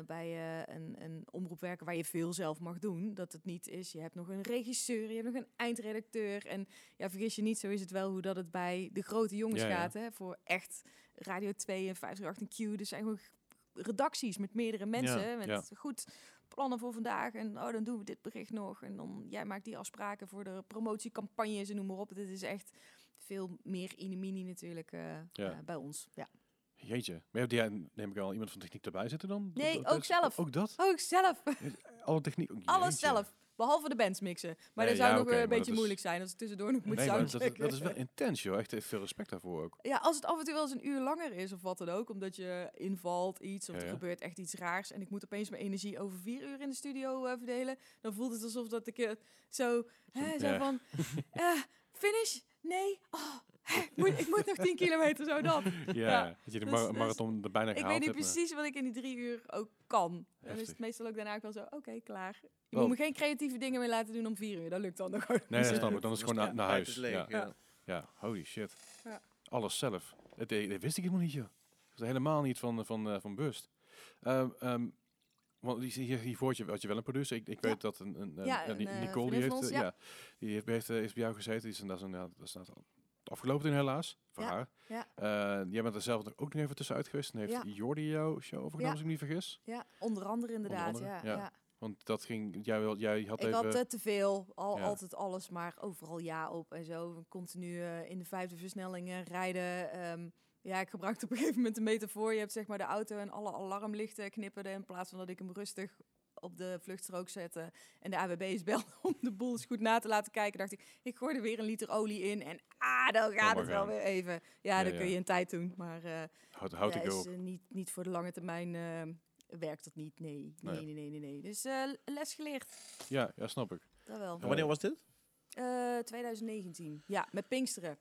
bij een, een omroep werken waar je veel zelf mag doen. Dat het niet is, je hebt nog een regisseur, je hebt nog een eindredacteur. En ja, vergis je niet, zo is het wel hoe dat het bij de grote jongens Ja, ja. gaat. Hè? Voor echt Radio 2 en 538 en Q. Er zijn gewoon redacties met meerdere mensen. Met ja. goed plannen voor vandaag. En oh, dan doen we dit bericht nog. En dan jij maakt die afspraken voor de promotiecampagnes en noem maar op. Het is echt veel meer inimini natuurlijk eh, Ja. eh, bij ons. Ja. Jeetje. Maar heb jij, neem ik al, iemand van techniek erbij zitten dan? Nee, ook zelf. Ook dat? Ik zelf. Alle techniek? Alles zelf. Behalve de bands mixen. Maar Nee, dat zou ja, nog een beetje is- moeilijk zijn als ik tussendoor nog moet Nee, dat, dat is wel intens, joh. Echt eh, veel respect daarvoor ook. Ja, als het af en toe wel eens een uur langer is of wat dan ook, omdat je invalt iets of Ja, er gebeurt echt iets raars en ik moet opeens mijn energie over vier uur in de studio eh, verdelen, dan voelt het alsof dat ik eh, zo, hè, zo van, finish? Nee? Oh, ik, moet, ik moet nog 10 kilometer zo dan. Ja, Ja, dat je de dus- mar- dus marathon er bijna Ik weet niet maar- precies wat ik in die drie uur ook kan. Dan is het meestal ook daarna ook wel zo, oké, klaar. Je Wel- moet me geen creatieve dingen meer laten doen om vier uur. Dat lukt dan nog ook Nee, niet. dat snap ik. Dan is het gewoon naar, huis. leeg, ja. ja. ja, holy shit. Ja. Alles zelf. Dat, eh, dat wist ik helemaal niet, joh. Dat is helemaal niet van, van, eh, van bewust. Ehm, ehm, want die- hier, hiervoor had je, had je wel een producer. Ik, ik Ja. weet dat een, een, Ja, eh, eh, Nicole, die heeft, van eh, ons, ja. die heeft, heeft, eh, is bij jou gezeten. Die is, dat is een, ja, dat is afgelopen toen helaas, voor Ja, haar. ja. Eh, jij bent er zelf ook nog even tussenuit geweest. En heeft Ja. Jordi jouw show overgenomen, Ja. als ik me niet vergis. Ja, onder andere inderdaad. andere, ja. Want dat ging, jij, wil- jij had Ik even... had eh, te veel, al, Ja. altijd alles, maar overal ja op en zo. Continu eh, in de vijfde versnellingen rijden. Ehm, ja, ik gebruikte op een gegeven moment een metafoor. Je hebt zeg maar de auto en alle alarmlichten knipperden in plaats van dat ik hem rustig op de vluchtstrook zette en de AWB's belde om de boel eens goed na te laten kijken, dacht ik, ik gooi er weer een liter olie in en ah, dan gaat het wel weer even. Ja, Ja, dan ja. kun je een tijd doen, maar eh Houd, houd ja, ik is ook. eh, niet, niet voor de lange termijn eh, werkt dat niet. Nee, Nee. nee, nee, nee, nee. nee. Dus eh, les geleerd, Ja, ja, snap ik. dat wel. En wanneer was dit? Eh, 2019. Ja, met Pinksteren.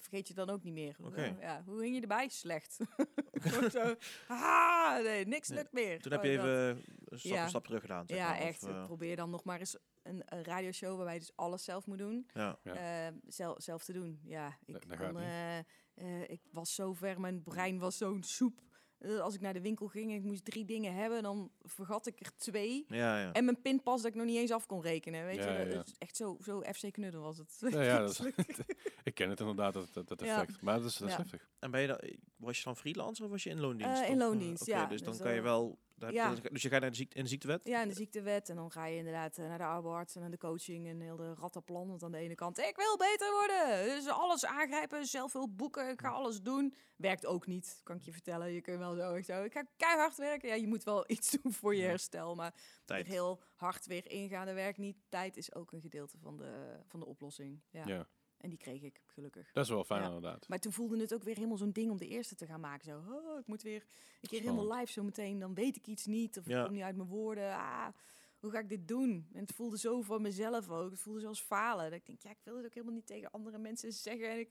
Dat vergeet je dan ook niet meer. Ja, hoe hing je erbij? Slecht. Zo. Ah, nee, niks Nee. lukt meer. Toen heb je Gewoon dat. even een stap, Ja. een stap terug gedaan. zeg Ja, maar, of, echt. eh, Ik probeer dan nog maar eens een, een radioshow waarbij je dus alles zelf moet doen. ja. Ja. eh, zelf, zelf te doen. Ja, ik, Dat- dat gaat kon, niet. eh, eh, ik was zo ver, mijn brein was zo'n soep. Eh, als ik naar de winkel ging en ik moest drie dingen hebben, dan vergat ik er twee. Ja, ja. En mijn pinpas dat ik nog niet eens af kon rekenen. Weet Ja, je, ja, dat ja. is echt zo, zo FC Knuddel was het. Ja, ja, dat is, ik ken het inderdaad, dat, dat, effect. Maar dat is, dat is Ja. heftig. En ben je dan, was je dan freelancer of was je in loondienst? Eh, in loondienst, oké, ja. Dus dan Dus, kan je wel... daar ja. je- Dus je gaat naar de, ziekte, in de ziektewet? Ja, en de ziektewet. En dan ga je inderdaad eh, naar de arbeidsarts en naar de coaching en heel de rattenplan. Want aan de ene kant, ik wil beter worden. Dus alles aangrijpen, zelf veel boeken, ik ga alles doen. Werkt ook niet, kan ik je vertellen. Je kunt wel zo, echt zo, ik ga keihard werken. Ja, je moet wel iets doen voor je herstel. Maar Tijd. heel hard weer ingaan, dat werkt niet. Tijd is ook een gedeelte van de, van de oplossing. Ja. Ja. En die kreeg ik, gelukkig. Dat is wel fijn Ja. inderdaad. Maar toen voelde het ook weer helemaal zo'n ding om de eerste te gaan maken. Zo, oh, ik moet weer een keer helemaal live zo meteen. Dan weet ik iets niet of Ja. ik kom niet uit mijn woorden. Ah, hoe ga ik dit doen? En het voelde zo van mezelf ook. Het voelde zoals falen. Dat ik denk, ja, ik wil het ook helemaal niet tegen andere mensen zeggen. En ik,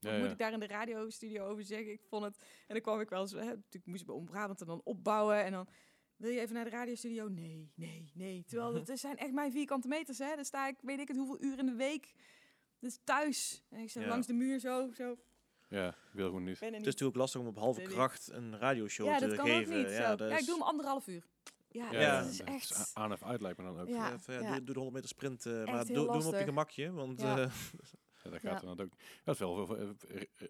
Ja, moet ik daar in de radiostudio over zeggen? Ik vond het... En dan kwam ik wel eens... Hè, natuurlijk moest ik bij Om Brabant en dan opbouwen. En dan... Wil je even naar de radiostudio? Nee, nee, nee. Terwijl het zijn echt mijn vierkante meters, hè. Dan sta ik, weet ik het, hoeveel uur in de week. Dus thuis. En ik Ja. langs de muur zo, zo. Ja, wil gewoon niet. Het is natuurlijk lastig om op halve kracht een radioshow Ja, te dat kan geven. ook niet. Ja, dat ja, ik doe hem anderhalf uur. Ja, Ja, dat is echt... Aan of uit lijkt me dan ook. Ja. Doe, doe de 100 meter sprint, eh, maar doe, doe hem op je gemakje. Want Ja. Eh, dat Ja. gaat dan ook. Ja, dat is wel veel, veel,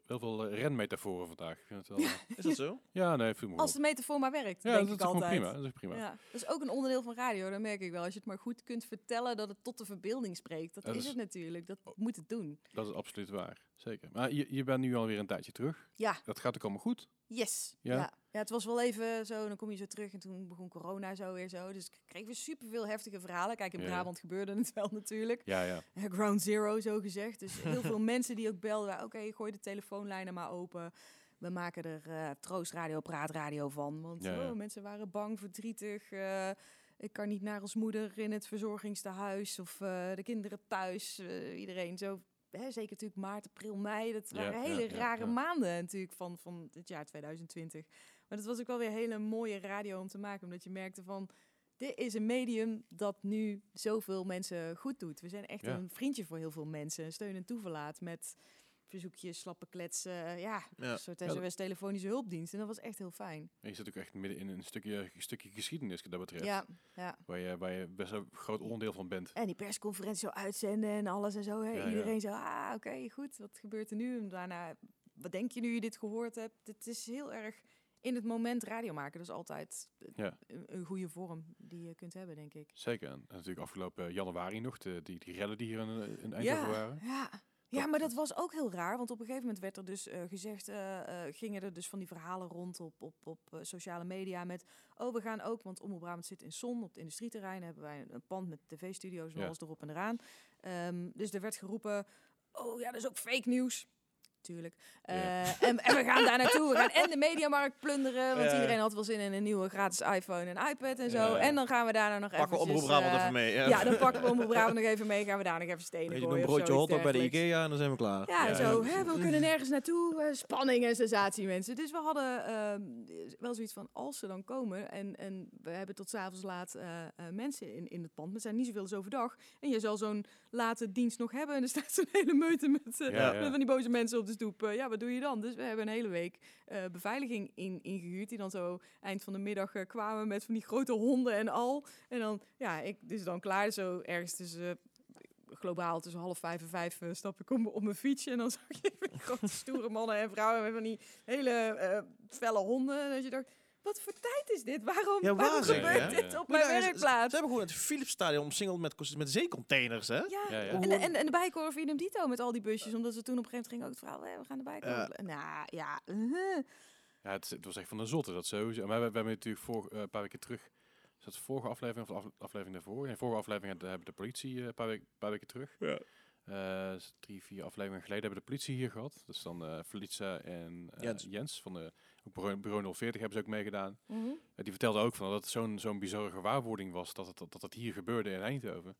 heel veel eh, renmetaforen vandaag. Ik vind het wel, eh, is dat zo? ja, nee, me Als de metafoor maar werkt, Ja, denk dat ik is altijd. prima. Dat is prima. Ja, dat is ook een onderdeel van radio, dat merk ik wel. Als je het maar goed kunt vertellen dat het tot de verbeelding spreekt. Dat Dat is is- het natuurlijk. Dat Oh. moet het doen. Dat is absoluut waar. Zeker. Maar je, je bent nu alweer een tijdje terug. Ja, Dat gaat ook allemaal goed. Yes. Ja? Ja. ja. het was wel even zo, dan kom je zo terug en toen begon corona zo weer zo. Dus ik kreeg weer superveel heftige verhalen. Kijk, in Ja. Brabant gebeurde het wel natuurlijk. Ja, ja. Eh, Ground Zero, zo gezegd. Dus heel veel mensen die ook belden. Oké, gooi de telefoonlijnen maar open. We maken er eh troostradio, praatradio van. Want Ja, oh, mensen waren bang, verdrietig. eh, ik kan niet naar ons moeder in het verzorgingstehuis. Of de kinderen thuis. iedereen zo. Hè, zeker natuurlijk maart, april, mei. Dat waren ja, hele ja, rare ja. maanden natuurlijk van, van het jaar 2020. Maar dat was ook wel weer hele mooie radio om te maken. Omdat je merkte van... Dit is een medium dat nu zoveel mensen goed doet. We zijn echt een vriendje voor heel veel mensen. Een steun en toeverlaat met verzoekjes, slappe kletsen. Ja, Ja. een soort SOS telefonische hulpdienst. En dat was echt heel fijn. En je zit ook echt midden in een stukje, een stukje geschiedenis wat dat betreft. Ja, ja. Waar, je, waar je best wel een groot onderdeel van bent. En die persconferentie zo uitzenden en alles en zo. Hè. Ja, ja. Iedereen zo, ah, oké, goed. Wat gebeurt er nu? En daarna, wat denk je nu je dit gehoord hebt? Het is heel erg in het moment radio maken. Dat is altijd eh, Ja. een, een goede vorm die je kunt hebben, denk ik. Zeker. En natuurlijk afgelopen januari nog, de, die, die rellen die hier in, in Eindhoven ja, waren. Ja. Ja, maar dat was ook heel raar. Want op een gegeven moment werd er dus eh, gezegd... eh, eh, gingen er dus van die verhalen rond op, op, op sociale media met... Oh, we gaan ook, want Omroep Brabant zit in Son, op het industrieterrein. hebben wij een, een pand met tv-studio's en Ja. alles erop en eraan. Ehm, dus er werd geroepen... Oh ja, dat is ook fake nieuws. Tuurlijk. Ja. Eh, en, en we gaan daar naartoe. We gaan en de mediamarkt plunderen. Want iedereen had wel zin in een nieuwe gratis iPhone en iPad en zo. Ja, ja. En dan gaan we daarna nog Pakken we eventjes, Omroep Brabant eh, even mee. Ja, ja, dan pakken we Omroep Brabant nog even mee. Gaan we daar nog even stenen Weet je, doe gooien een broodje hotdog bij de. Ikea en dan zijn we klaar. Ja, zo. Hè, we kunnen nergens naartoe. eh, spanning en sensatie, mensen. Dus we hadden wel zoiets van, als ze dan komen... en, en we hebben tot s'avonds laat mensen in, in het pand... maar zijn niet zoveel als overdag. En je zal zo'n late dienst nog hebben... en er staat zo'n hele meute met, met van die boze mensen op de ja, wat doe je dan? Dus we hebben een hele week eh, beveiliging in, ingehuurd... die dan zo eind van de middag eh, kwamen met van die grote honden en al. En dan, ja, ik dus dan klaar, zo ergens tussen... eh, globaal tussen half vijf en vijf eh, stap ik op, mijn- fietsje. En dan zag je grote stoere mannen en vrouwen met van die hele felle honden. En als je dacht, wat voor tijd is dit? Waarom, Ja, waarom gebeurt hè? dit op mijn werkplaats? Ze hebben gewoon het Philipsstadion omsingeld met, met zeecontainers, hè? Ja, Ja, ja. En, de, en, en de Bijenkorf idem dito met al die busjes. Omdat ze toen op een gegeven moment gingen ook het verhaal, we gaan de Bijenkorf. Nou, ja. Ja, het, het was echt van de zotte, dat sowieso. Maar we, we hebben natuurlijk voor, eh, een paar weken terug, is dat de vorige aflevering of de af- aflevering daarvoor? Nee, vorige aflevering hebben de politie eh, een paar, weken paar weken terug. Ja. Eh, s- drie, vier afleveringen geleden hebben de politie hier gehad. Dus dan eh Felicia en eh, Jens. Jens. van de ook bureau, bureau 040 hebben ze ook meegedaan. Mhm. Eh, die vertelde ook van dat het zo'n zo'n bizarre gewaarwording was dat het, dat het hier gebeurde in Eindhoven.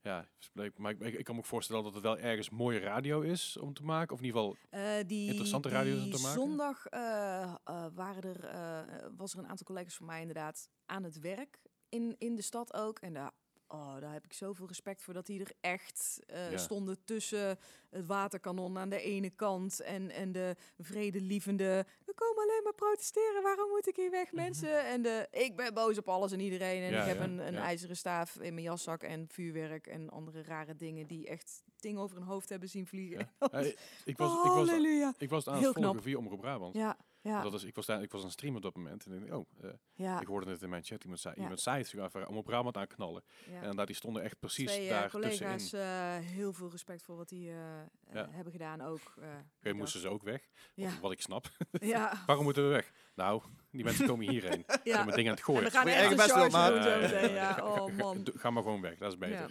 Ja, dus maar ik, ik, kan me ook voorstellen dat het wel ergens mooie radio is om te maken. Of in ieder geval, Eh, die, Interessante radio's om te maken. Zondag eh, waren er, was er een aantal collega's van mij inderdaad aan het werk in, in de stad ook. En daar, oh, daar heb ik zoveel respect voor dat die er echt Ja. stonden tussen het waterkanon aan de ene kant en, en de vredelievende. We komen alleen maar protesteren. Waarom moet ik hier weg, mensen? En de ik ben boos op alles en iedereen. En Ja, ik heb ja, een, een ja. ijzeren staaf in mijn jaszak en vuurwerk en andere rare dingen die echt dingen over hun hoofd hebben zien vliegen. ik, was, ik, was, Halleluja. ik was het aan het volgen via Omroep Brabant. Ja, ja, Dat is, ik, was daar, ik was aan het streamen op dat moment. En ik oh, eh, ja. ik hoorde het in mijn chat. Iemand zei, Ja. iemand zei het, ik ga Omroep Brabant aanknallen. ja. En inderdaad, die stonden echt precies Twee eh, daar collega's, tussenin. eh, heel veel respect voor wat die eh, Ja. hebben gedaan ook. eh, die moesten ze ook weg. Ja, Wat, wat ik snap. ja, Waarom moeten we weg? Nou, die mensen komen hierheen. Ze ja. hebben dingen aan het En gooien. we gaan echt best wel. Ja, oh Ga- man. doe- Ga maar gewoon weg, dat is beter. Ja.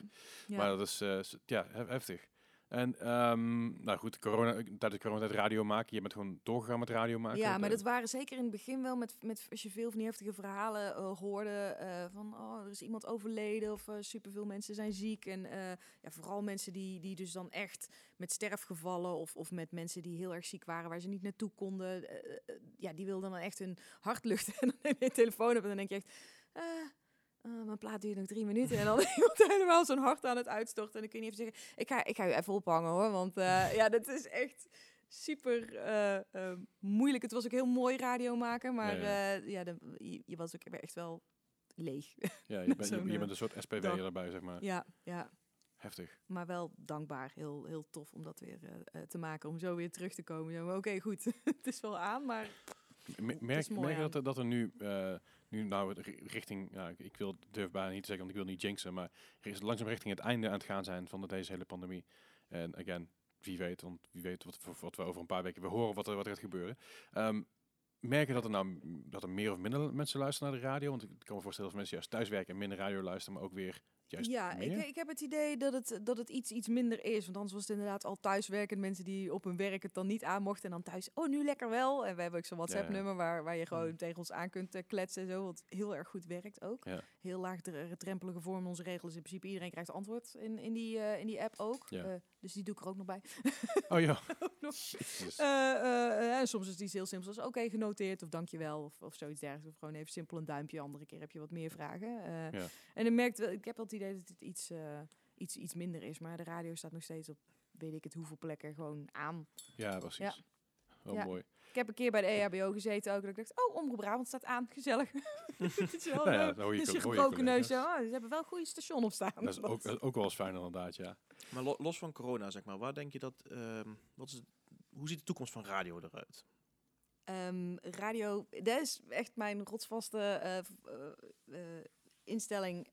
Ja. Maar dat is, eh, ja, he- heftig. En, ehm, nou goed, corona, tijdens corona tijd radio maken. Je bent gewoon doorgegaan met radio maken. Ja, maar Eh, dat waren zeker in het begin wel met, met als je veel van die heftige verhalen eh, hoorde eh, van oh, er is iemand overleden of uh, superveel mensen zijn ziek en ja, vooral mensen die, die dus dan echt met sterfgevallen of, of met mensen die heel erg ziek waren waar ze niet naartoe konden, ja, die wilden dan echt hun hart luchten en dan neem je je telefoon op en dan denk je echt uh, mijn plaat duurt nog drie minuten en dan iemand helemaal zo'n hart aan het uitstorten. En dan kun je niet even zeggen, ik ga, ik ga u even ophangen hoor. Want uh, ja, dat is echt super uh, moeilijk. Het was ook heel mooi radio maken, maar ja, ja. ja de, je, je, was ook echt wel leeg. Ja, je, bent, je, je bent een soort SPW erbij, zeg maar. Ja, ja. Heftig. Maar wel dankbaar. Heel, heel tof om dat weer te maken. Om zo weer terug te komen. Oké, okay, goed. het is wel aan, maar... Merk, merk je dat, er, dat er nu, nu nou richting, ja, ik wil durf bijna niet te zeggen, want ik wil niet jinxen, maar er is langzaam richting het einde aan het gaan zijn van deze hele pandemie. En again, wie weet, want wie weet wat, wat we over een paar weken weer horen wat er, wat gaat gebeuren. Um, merken dat er nou dat er meer of minder mensen luisteren naar de radio? Want ik kan me voorstellen dat mensen juist thuiswerken en minder radio luisteren, maar ook weer juist Ja, ik, ik heb het idee dat het, dat het iets, iets minder is. Want anders was het inderdaad al thuiswerken. Mensen die op hun werk het dan niet aan mochten. En dan thuis, oh, nu lekker wel. En we hebben ook zo'n WhatsApp-nummer waar, waar je gewoon Ja. tegen ons aan kunt eh, kletsen en zo. Wat heel erg goed werkt ook. Ja. Heel laagdrempelige vorm. Onze regels in principe. Iedereen krijgt antwoord in, in, die, eh, in die app ook. Ja. Eh, dus die doe ik er ook nog bij. Oh ja. Nog. Jezus. Eh, eh, en soms is het iets heel simpels als oké, genoteerd of dankjewel of, of zoiets dergelijks. Of gewoon even simpel een duimpje. Andere keer heb je wat meer vragen. Eh, Ja. En dan merkt wel, ik heb wel het idee dat het iets, eh, iets, iets minder is. Maar de radio staat nog steeds op weet ik het hoeveel plekken gewoon aan. ja, precies. Ja. Ja. mooi. Ik heb een keer bij de EHBO gezeten ook. Dat ik dacht, oh, Omroep Brabant staat aan. Gezellig. Het is wel Nou ja, leuk. je, Dus je gebroken neus. Oh, ze hebben wel een goede station op staan. Dat is ook, ook wel eens fijn inderdaad, ja. Maar lo- los van corona, zeg maar, waar denk je dat... ehm, wat is, hoe ziet de toekomst van radio eruit? Ehm, radio, dat is echt mijn rotsvaste eh, eh, eh, instelling.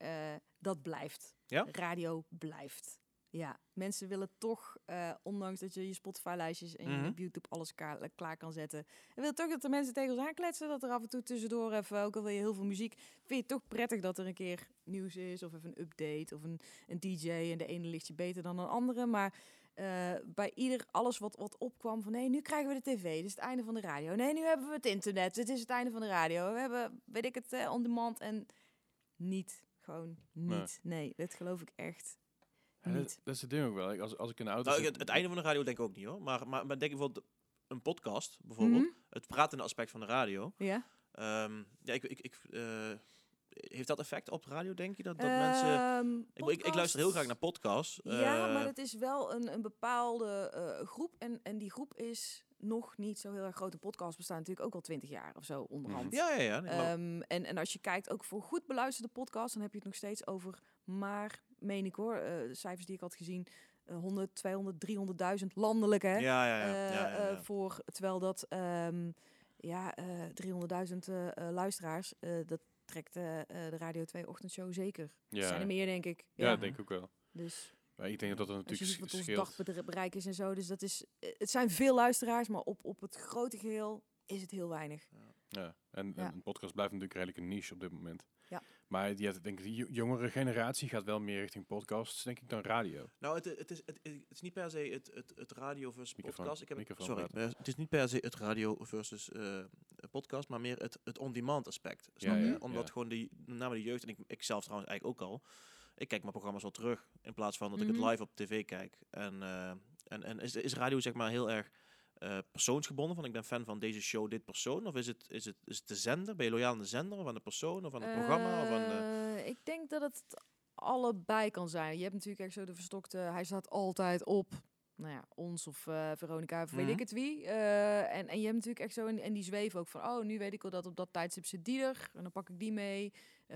dat blijft. Ja? Radio blijft. Ja, mensen willen toch, eh, ondanks dat je je Spotify-lijstjes en Mhm. je op YouTube alles klaar, klaar kan zetten. En wil toch dat de mensen tegen ons aankletsen, dat er af en toe tussendoor even, ook al wil je heel veel muziek, vind je het toch prettig dat er een keer nieuws is of even een update of een, een DJ en de ene ligt je beter dan een andere. Maar eh, bij ieder alles wat, wat opkwam van nee, nu krijgen we de tv, dit is het einde van de radio. Nee, nu hebben we het internet, dit is het einde van de radio. We hebben, weet ik het, eh, on demand en niet, gewoon Nee. niet. Nee, dat geloof ik echt Dat, niet. dat is het ding ook wel. Ik- Als, als ik in de auto Nou, zit- het, het einde van de radio denk ik ook niet hoor. Maar, maar, maar denk ik bijvoorbeeld een podcast, bijvoorbeeld. Mhm. Het pratende aspect van de radio. Ja. Ehm, ja, ik, ik, ik, eh, heeft dat effect op radio, denk je? Dat, dat mensen... Ehm, Ik, ik, ik luister heel graag naar podcasts. Ja, eh, maar het is wel een, een bepaalde eh, groep. En, en die groep is nog niet zo heel erg groot. Een podcast bestaat natuurlijk ook al twintig jaar of zo onderhand. Ja, ja, ja. Ehm, en, en als je kijkt ook voor goed beluisterde podcasts, dan heb je het nog steeds over maar, meen ik hoor, eh, de cijfers die ik had gezien, eh, 100, 200, 300.000 landelijk hè. ja, ja, ja. Eh, eh, voor, terwijl dat ehm, ja, eh 300.000 eh, eh, luisteraars, dat trekt de Radio 2 ochtendshow zeker. ja. Zijn er meer denk ik. ja, denk ik ook wel. Dus Maar ik denk dat je natuurlijk wat ons dagbereik is en zo. Dus dat is, het zijn veel luisteraars, maar op, op het grote geheel is het heel weinig. Ja, en, Ja. en een podcast blijft natuurlijk redelijk een niche op dit moment. Ja. Maar ja, denk ik, die jo- jongere generatie gaat wel meer richting podcasts, denk ik, dan radio. Nou, het, het, is, het, het is niet per se het, het, het radio versus Microfoon- podcast. Ik heb, microfoon sorry, praten. het is niet per se het radio versus eh, podcast, maar meer het, het on-demand aspect. Snap Ja, je? ja, Omdat ja. gewoon die, met name de jeugd, en ik, ik zelf trouwens eigenlijk ook al, ik kijk mijn programma's wel terug in plaats van dat ik Mhm. het live op tv kijk. En, eh, en, en is, is radio zeg maar heel erg eh, persoonsgebonden? Van ik ben fan van deze show, dit persoon? Of is het, is het, is het de zender? Ben je loyaal aan de zender of aan de persoon of aan het programma? Of aan de... Eh, ik denk dat het allebei kan zijn. Je hebt natuurlijk echt zo de verstokte, hij staat altijd op. Nou ja, ons of eh, Veronica, of weet Mhm. ik het wie. En, en je hebt natuurlijk echt zo, en, en die zweven ook van, oh, nu weet ik al dat op dat tijdstip zit die er. En dan pak ik die mee.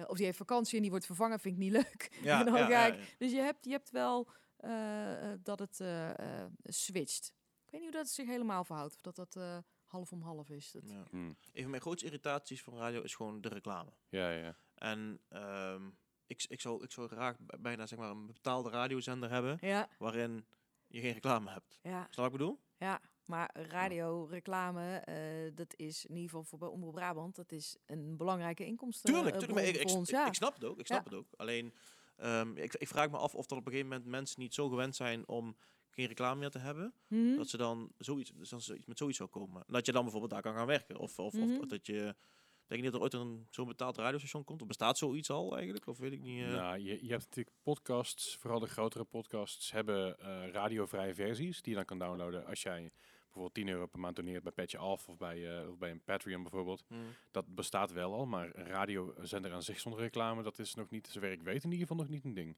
Of die heeft vakantie en die wordt vervangen, vind ik niet leuk. en dan ga ik, ja. Dus je hebt, je hebt wel dat het switcht. Ik weet niet hoe dat zich helemaal verhoudt. Of dat dat eh, half om half is. Dat, Ja. Hm. Een van mijn grootste irritaties van radio is gewoon de reclame. Ja, ja. En ehm, ik, ik, zou, ik zou graag bijna zeg maar, een betaalde radiozender hebben Ja, waarin je geen reclame hebt. ja, Snap wat ik bedoel? ja. Maar radio, reclame, eh, dat is in ieder geval voor bij Omroep Brabant, dat is een belangrijke inkomsten. Tuurlijk, tuurlijk maar ik, ik, voor ons, ik- ja. ik snap het ook. Ik snap Ja. het ook. Alleen, ehm, ik, ik vraag me af of er op een gegeven moment mensen niet zo gewend zijn om geen reclame meer te hebben, Mhm. dat ze dan zoiets, dus dan zoiets met zoiets zou komen. Dat je dan bijvoorbeeld daar kan gaan werken. Of, of, of dat je, denk je niet dat er ooit een zo'n betaald radiostation komt? Of bestaat zoiets al eigenlijk? Of weet ik niet. eh. Nou, je, je hebt natuurlijk podcasts, vooral de grotere podcasts, hebben eh, radiovrije versies die je dan kan downloaden als jij bijvoorbeeld 10 euro per maand doneert bij Petje Af of bij, eh, of bij een Patreon bijvoorbeeld. Hmm. Dat bestaat wel al, maar een radiozender aan zich zonder reclame, dat is nog niet, zover ik weet, in ieder geval nog niet een ding.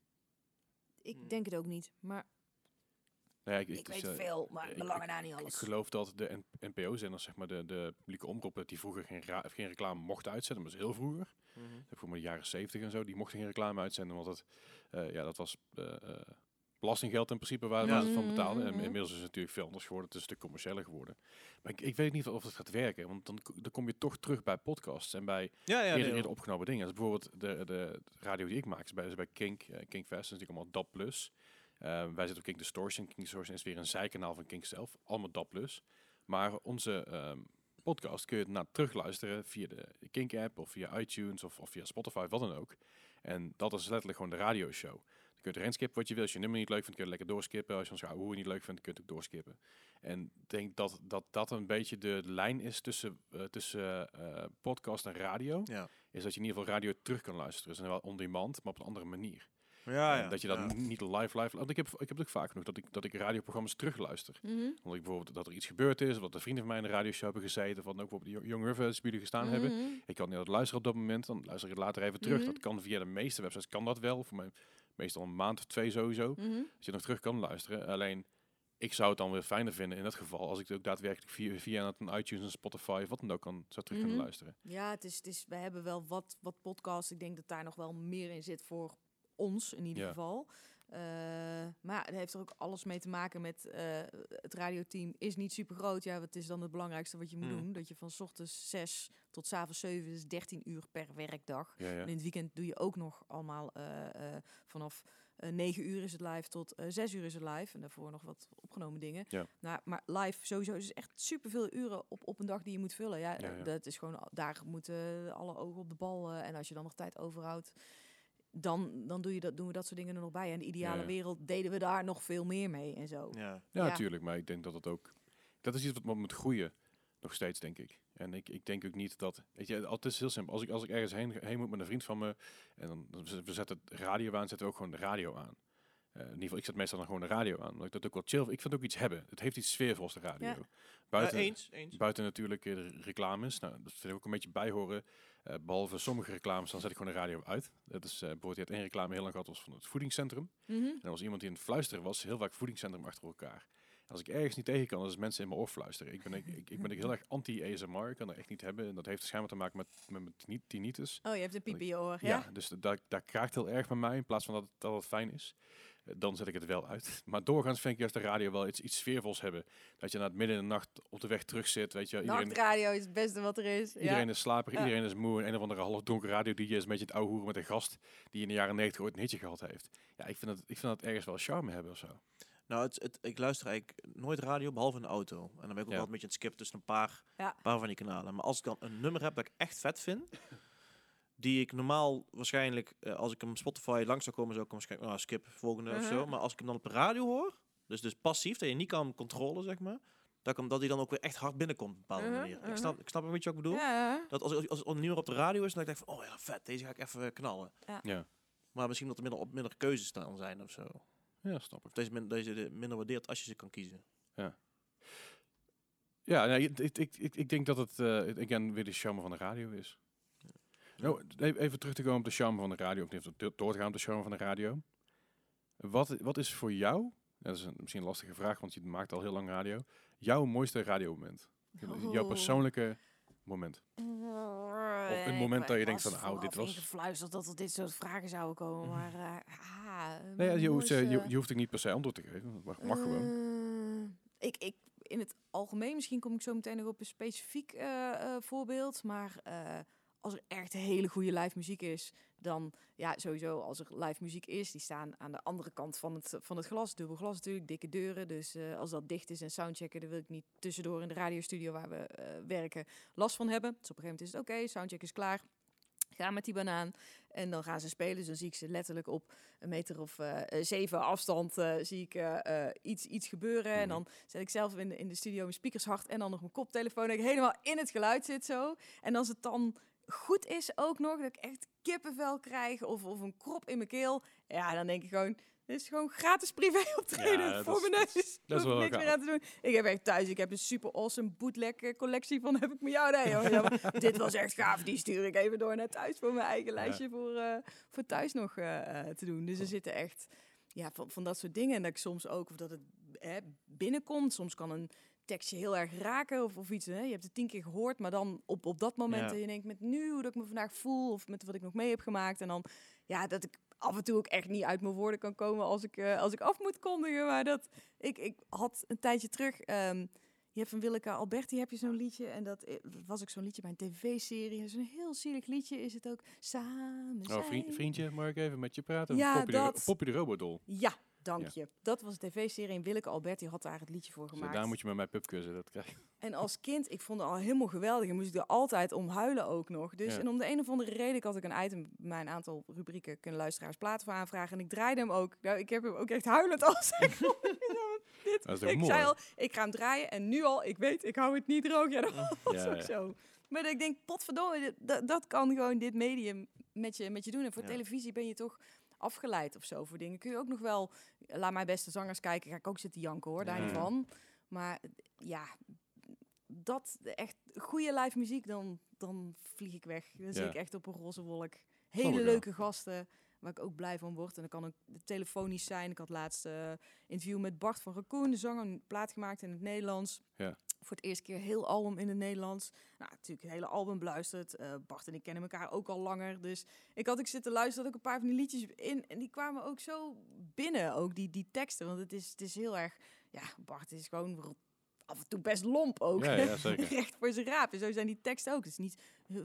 Ik denk het ook niet, maar Nee, ik, ik weet eh, veel, maar ik- belangen daar niet Ik alles. geloof dat de NPO-zenders, zeg maar de, de publieke omroepen, die vroeger geen, geen reclame mochten uitzenden, maar dat is heel vroeger. Mhm. voor maar de jaren 70 en zo, die mochten geen reclame uitzenden, want dat, eh, ja, dat was eh, eh, belastinggeld in principe waar, waar Ja. ze het van betaalden. En Mhm. inmiddels is het natuurlijk veel anders geworden, het is een stuk commerciëler geworden. Maar ik, ik weet niet of het gaat werken, want dan, dan kom je toch terug bij podcasts en bij Ja, ja. eerder, opgenomen dingen. Dus bijvoorbeeld de, de radio die ik maak is bij, is bij Kink, eh, Kink Fest, dat is natuurlijk allemaal DAB+. Plus. Eh, wij zitten op Kink Distortion. Kink Distortion is weer een zijkanaal van Kink zelf, allemaal. Plus. Maar onze ehm, podcast kun je naar terugluisteren via de Kink-app of via iTunes of, of via Spotify, wat dan ook. En dat is letterlijk gewoon de radioshow. Dan kun je erin skippen wat je wil. Als je nummer niet leuk vindt, kun je lekker doorskippen. Als je ons hoe niet leuk vindt, kun je het ook doorskippen. En ik denk dat, dat dat een beetje de lijn is tussen, eh, tussen eh, podcast en radio Ja. is dat je in ieder geval radio terug kan luisteren. Dus wel on demand, maar op een andere manier. Ja, dat je dat ja. niet live, live... Want ik heb, ik heb het ook vaak genoeg dat ik, dat ik radioprogramma's terugluister. Mhm. Omdat ik bijvoorbeeld dat er iets gebeurd is, of dat de vrienden van mij in de radioshow hebben gezeten, of wat ook bijvoorbeeld die Young River die gestaan hebben. Mhm. Ik kan niet altijd luisteren op dat moment, dan luister ik het later even terug. Mhm. Dat kan via de meeste websites, kan dat wel. Voor mij meestal een maand of twee sowieso. Dat je nog terug kan luisteren. Alleen, ik zou het dan weer fijner vinden in dat geval, als ik het ook daadwerkelijk via, via een iTunes en Spotify, of wat dan ook, kan, zou terug kunnen luisteren. Ja, het is, het is, we hebben wel wat, wat podcasts. Ik denk dat daar nog wel meer in zit voor ons in ieder Ja. geval. Eh, maar het heeft er ook alles mee te maken met eh, het radioteam is niet super groot. Ja, wat is dan het belangrijkste wat je moet Hmm. doen? Dat je van 's ochtends 6 tot 's avonds 7 is 13 uur per werkdag. Ja, ja. En in het weekend doe je ook nog allemaal eh, vanaf eh 9 uur is het live tot eh 6 uur is het live. En daarvoor nog wat opgenomen dingen. Ja. Nou, maar live sowieso is echt superveel uren op, op een dag die je moet vullen. Ja, dat is gewoon, daar moeten alle ogen op de bal. en als je dan nog tijd overhoudt, dan, dan doe je dat, doen we dat soort dingen er nog bij. En de ideale ja. wereld deden we daar nog veel meer mee en zo. Ja. Ja, Ja. natuurlijk. Maar ik denk dat het ook... Dat is iets wat moet groeien. Nog steeds, denk ik. En ik, ik denk ook niet dat... Weet je, het is heel simpel. Als ik, als ik ergens heen, heen moet met een vriend van me... En dan, dan zet- we zetten het radio aan, zetten we ook gewoon de radio aan. Eh, in ieder geval, ik zet meestal dan gewoon de radio aan. Omdat ik dat ook wel chill. Ik vind het ook iets hebben. Het heeft iets sfeervols, de radio. Ja. Buiten, Ja, eens, eens. buiten natuurlijk eh, de reclames. Nou, dat vind ik ook een beetje bijhoren. Eh, behalve sommige reclames, dan zet ik gewoon de radio uit. Dat is eh, bijvoorbeeld, je had één reclame heel lang gehad, was van het voedingscentrum. Mhm. En er was iemand die in het fluisteren was, heel vaak voedingscentrum achter elkaar. En als ik ergens niet tegen kan, dan is mensen in mijn oor fluisteren. Ik ben, ik, ik, ik ben heel erg anti-ASMR, ik kan dat echt niet hebben. En dat heeft schijnbaar te maken met, met, tinnitus. Oh, je hebt een piep in je oor, Ja, ja? dus dat, dat kraakt heel erg bij mij, in plaats van dat het, dat het fijn is. Dan zet ik het wel uit. Maar doorgaans vind ik juist de radio wel iets, iets sfeervols hebben. Dat je na het midden in de nacht op de weg terug zit, weet je. Iedereen, Nachtradio is het beste wat er is. Iedereen ja. is slaperig, Ja. iedereen is moe. En een of andere halfdonker radio die is een beetje het ouwe hoeren met een gast die in de jaren 90 ooit een hitje gehad heeft. Ja, ik vind dat, ik vind dat ergens wel charme hebben of zo. Nou, het, het, ik luister eigenlijk nooit radio, behalve in de auto. En dan ben ik ook Ja. wel een beetje aan het skippen tussen een paar, Ja. paar van die kanalen. Maar als ik dan een nummer heb dat ik echt vet vind, die ik normaal waarschijnlijk, eh, als ik hem op Spotify langs zou komen, zou ik hem waarschijnlijk, nou, skip, volgende of zo. Mhm. Maar als ik hem dan op de radio hoor, dus, dus passief, dat je niet kan controleren, zeg maar, dat, ik hem, dat hij dan ook weer echt hard binnenkomt op een bepaalde Mhm, manier. Ik snap, ik snap een beetje wat ik bedoel. Ja. Dat als, als, als een nummer op de radio is, dan denk ik van, oh ja, vet, deze ga ik even knallen. Ja, Maar misschien dat er minder, op minder keuzes staan zijn of zo. ja snap ik. Of deze, min- deze de- minder waardeert als je ze kan kiezen. Ja, nee, ik, ik, ik, ik denk dat het, eh again, weer de charme van de radio is. Nou, e- even terug te komen op de charme van de radio, of even do- door te gaan op de charme van de radio. Wat, wat is voor jou, dat is een, misschien een lastige vraag, want je maakt al heel lang radio, jouw mooiste radiomoment? Jouw Oh. persoonlijke moment. Of een moment dat je denkt van, "Au, dit was- gefluisterd dat er dit soort vragen zouden komen, maar... eh, ah, Nee, mijn je, hoeft, eh, je, hoeft er niet per se antwoord te geven, mag, mag gewoon. Eh, ik, ik, in het algemeen, misschien kom ik zo meteen nog op een specifiek voorbeeld. Maar als er echt hele goede live muziek is, dan ja, sowieso als er live muziek is, die staan aan de andere kant van het, van het glas. Dubbel glas natuurlijk, dikke deuren. Dus eh, als dat dicht is en soundchecken, dan wil ik niet tussendoor in de radiostudio waar we eh, werken last van hebben. Dus op een gegeven moment is het oké, soundcheck is klaar. Ga met die banaan. En dan gaan ze spelen. Dus dan zie ik ze letterlijk op een meter of eh, zeven afstand zie ik iets, iets gebeuren. En Mhm. dan zet ik zelf in de, in de studio mijn speakers hard en dan nog mijn koptelefoon. Dat ik helemaal in het geluid zit zo. En als het dan goed is ook nog, dat ik echt kippenvel krijg of, of een krop in mijn keel. Ja, dan denk ik gewoon, dit is gewoon gratis privé optreden Ja, dat voor is- mijn dat neus. is Daar hoef wel ik niks meer aan te doen. Ik heb echt thuis, ik heb een super awesome bootleg collectie van heb ik met jou. Nee, ja, dit was echt gaaf. Die stuur ik even door naar thuis voor mijn eigen lijstje voor, eh, voor thuis nog eh, eh, te doen. Dus er zitten echt ja, van, van dat soort dingen. En dat ik soms ook, of dat het hè, binnenkomt. Soms kan een tekstje heel erg raken of, of iets. Hè. Je hebt het tien keer gehoord, maar dan op, op dat moment Ja. dat je denkt met nu hoe dat ik me vandaag voel of met wat ik nog mee heb gemaakt. En dan ja, dat ik af en toe ook echt niet uit mijn woorden kan komen als ik, eh, als ik af moet kondigen. Maar dat ik, ik had een tijdje terug. ehm, je hebt van Willeke Alberti heb je zo'n liedje. En dat i- was ook zo'n liedje bij een tv-serie. Zo'n heel zielig liedje is het ook. Samen Oh, zijn. vriend, vriendje, mag ik even met je praten? Ja, Poppy, de, dat. Poppy de Robodol. Ja, dank je. Dat was een tv-serie en Willeke Alberti had daar het liedje voor Dus gemaakt. daar moet je met mij pubkussen. Dat krijg je. En als kind, ik vond het al helemaal geweldig. En moest ik er altijd om huilen ook nog. Dus Ja. en om de een of andere reden, ik had ik een item, mijn aantal rubrieken kunnen luisteraars platen voor aanvragen. En ik draaide hem ook. Nou, ik heb hem ook echt huilend als ik dit. Dat is Ik mooi? zei al, ik ga hem draaien en nu al, ik weet, ik hou het niet droog. Ja, dat was Ja, ook ja. zo. Maar ik denk, potverdomme, dit- dat, dat kan gewoon dit medium met je, met je doen. En voor televisie ben je toch afgeleid of zo voor dingen. Kun je ook nog wel, laat mijn beste zangers kijken, ga ik ook zitten janken hoor, daar van. Maar ja, dat, echt goede live muziek, dan, dan vlieg ik weg. Dan zit ik echt op een roze wolk. Hele leuke gasten, waar ik ook blij van word. En dat kan ook telefonisch zijn. Ik had laatst eh interview met Bart van Raccoon, de zanger, een plaat gemaakt in het Nederlands. Ja. Voor het eerste keer heel album in het Nederlands. Nou, natuurlijk het hele album beluisterd. Eh, Bart en ik kennen elkaar ook al langer. Dus ik had ik zitten luisteren, had ook een paar van die liedjes in. En die kwamen ook zo binnen, ook die, die teksten. Want het is, het is heel erg... Ja, Bart is gewoon af en toe best lomp ook. Ja, ja, zeker. Recht voor zijn raap. En zo zijn die teksten ook. Het is niet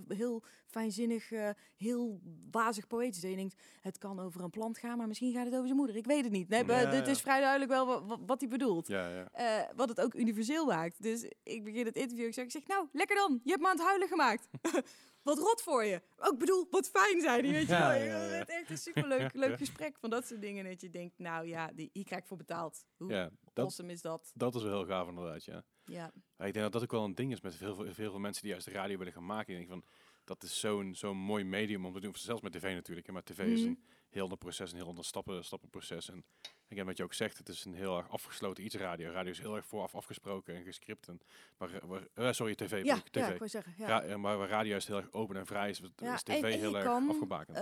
heel, fijnzinnig, eh, heel wazig poëtisch. Dat je denkt, het kan over een plant gaan, maar misschien gaat het over zijn moeder. Ik weet het niet. Nee, Ja, dit is vrij duidelijk wel wa- wa- wat hij bedoelt. Ja, ja. Eh, wat het ook universeel maakt. Dus ik begin het interview. Ik zeg, ik zeg nou, lekker dan. Je hebt me aan het huilen gemaakt. wat rot voor je. Ook bedoel, wat fijn zijn die, weet je wel. Het echt een superleuk leuk gesprek van dat soort dingen. Dat je denkt, nou ja, die, hier krijg ik voor betaald. Hoe ja dat, awesome is dat? dat is wel heel gaaf inderdaad, ja. Ja. Ik denk dat dat ook wel een ding is met heel veel, heel veel mensen die juist de radio willen gaan maken. Ik denk van, dat is zo'n zo'n mooi medium om te doen. Zelfs met tv natuurlijk. Maar tv is Mhm. een heel ander proces, een heel ander stappen, stappenproces. En again, wat je ook zegt, het is een heel erg afgesloten iets radio. Radio is heel erg vooraf afgesproken en gescript. En, maar, eh, eh, sorry, tv. Ja, ik, ja, tv. ik wou zeggen. Ja. Ra- eh, maar radio is heel erg open en vrij is, is tv en- en heel erg kan, afgebakend.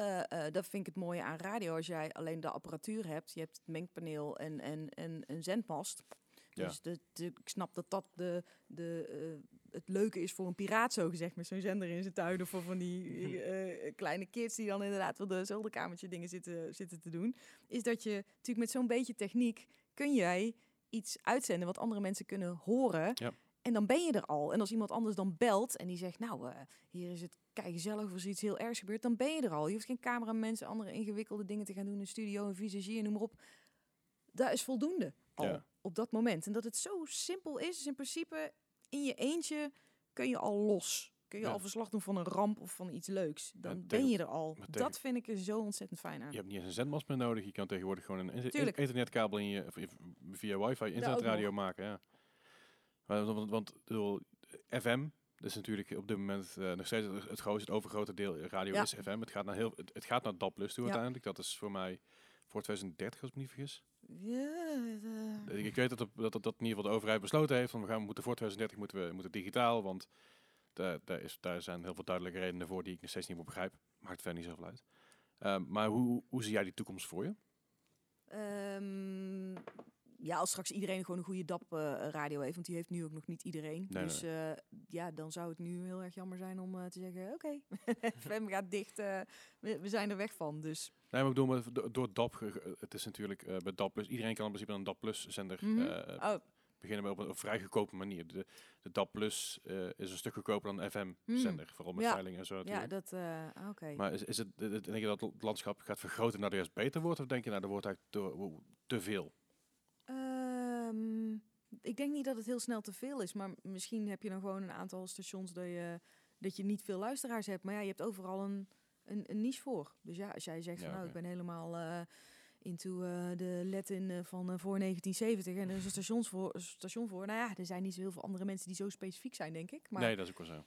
Dat vind ik het mooie aan radio. Als jij alleen de apparatuur hebt, je hebt het mengpaneel en, en, en een zendmast. Ja. Dus de, de, ik snap dat dat de, de, eh, het leuke is voor een piraat, zo gezegd, met zo'n zender in zijn tuin. Of voor van die eh, kleine kids die dan inderdaad wel de zolderkamertje dingen zitten, zitten te doen. Is dat je natuurlijk met zo'n beetje techniek kun jij iets uitzenden wat andere mensen kunnen horen. Ja. En dan ben je er al. En als iemand anders dan belt en die zegt, nou, eh, hier is het kijk gezellig of er is iets heel ergs gebeurt, dan ben je er al. Je hoeft geen cameramensen, andere ingewikkelde dingen te gaan doen, een studio, een visagie, noem maar op. Dat is voldoende al Ja. op dat moment. En dat het zo simpel is, is in principe in je eentje kun je al los. Kun je Ja. al verslag doen van een ramp of van iets leuks. Dan ben je er al. Dat vind ik er zo ontzettend fijn aan. Je hebt niet eens een zendmast meer nodig. Je kan tegenwoordig gewoon een Tuurlijk. ethernetkabel in je, of via wifi internetradio maken. Ja. Want, want ik bedoel, FM, dat is natuurlijk op dit moment eh, nog steeds het, het grootste, het overgrote deel radio Ja. is FM. Het gaat naar, heel, het, het gaat naar DAB Plus toe Ja. uiteindelijk. Dat is voor mij voor 2030, als ik me niet vergis. Ja, eh, Ik, weet dat, op- dat, dat, dat in ieder geval de overheid besloten heeft. Van we gaan we moeten voor 2030 moeten we moeten digitaal, want daar, daar, is, daar zijn heel veel duidelijke redenen voor die ik nog steeds niet meer begrijp. Maakt verder niet zoveel uit. Ehm, maar hoe, hoe zie jij die toekomst voor je? Ehm, ja, als straks iedereen gewoon een goede DAP-radio heeft, want die heeft nu ook nog niet iedereen. Nee, dus eh, ja, dan zou het nu heel erg jammer zijn om eh, te zeggen, oké, FM gaat dicht, eh, we, we zijn er weg van. Dus Nee, maar ik bedoel, maar door DAP, het is natuurlijk eh, bij DAP Plus, iedereen kan in principe een DAP Plus zender Mhm. eh, oh, beginnen op een, op vrij goedkope manier. De, de DAP Plus eh, is een stuk goedkoper dan FM Mm. zender, vooral met Ja. veiling en zo ja, dat, oké. Maar is, is het, denk je dat het landschap gaat vergroten naar de juist beter wordt? Of denk je nou, er wordt eigenlijk te, te veel? Ehm, ik denk niet dat het heel snel te veel is, maar misschien heb je dan gewoon een aantal stations dat je, dat je niet veel luisteraars hebt. Maar ja, je hebt overal een, een, een niche voor. Dus ja, als jij zegt Ja, van nou, ik ben helemaal eh, into eh, de Latin eh, van voor 1970 en er is een stations voor, station voor. Nou ja, er zijn niet zo heel veel andere mensen die zo specifiek zijn, denk ik. Maar nee, dat is ook wel zo.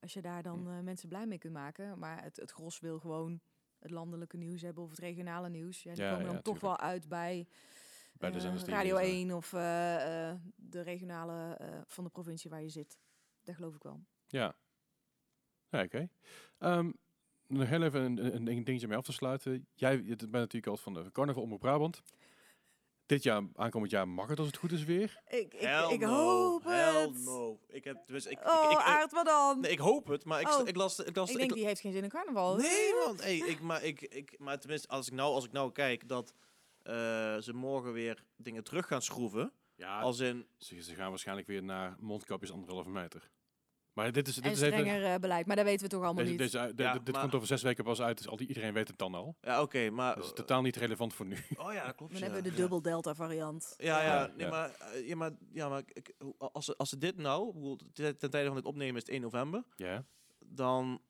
als je daar dan eh, mensen blij mee kunt maken, maar het, het gros wil gewoon het landelijke nieuws hebben of het regionale nieuws. Ja, die Ja, komen dan ja, toch tuurlijk. wel uit bij Bij de die Radio hier zijn. 1 of de regionale van de provincie waar je zit. Dat geloof ik wel. Ja. Ja, oké. Ehm, nog heel even een, een, een dingetje mee af te sluiten. Jij je bent natuurlijk al van de Carnaval Omroep Brabant. Dit jaar, aankomend jaar, mag het als het goed is weer. Ik, ik, Hell ik no, hoop hell het. no. Ik heb dus ik, Oh, ik, ik, Aard, wat dan? nee, ik hoop het, maar ik, Oh. ik las ik las ik denk, die heeft geen zin in carnaval. Nee, want hey, ik, maar, ik, ik, maar tenminste, als ik nou, als ik nou kijk dat eh, ze morgen weer dingen terug gaan schroeven. Ja, Als in, ze, ze gaan waarschijnlijk weer naar mondkapjes anderhalve meter. Maar dit is, dit En is even... strenger eh, beleid, maar dat weten we toch allemaal Deze, niet. deze, de- Ja, dit maar- komt over zes weken pas uit, dus al die, iedereen weet het dan al. ja oké, maar... Dat is totaal niet relevant voor nu. oh ja, dat klopt. Dan ja. hebben we de Ja. dubbel delta variant. Ja, ja, Ja, nee, ja. Maar, eh, ja, maar, ja, maar als, ze, als ze dit nou, ten ten tijde van dit opnemen is het 1 november, Ja. dan,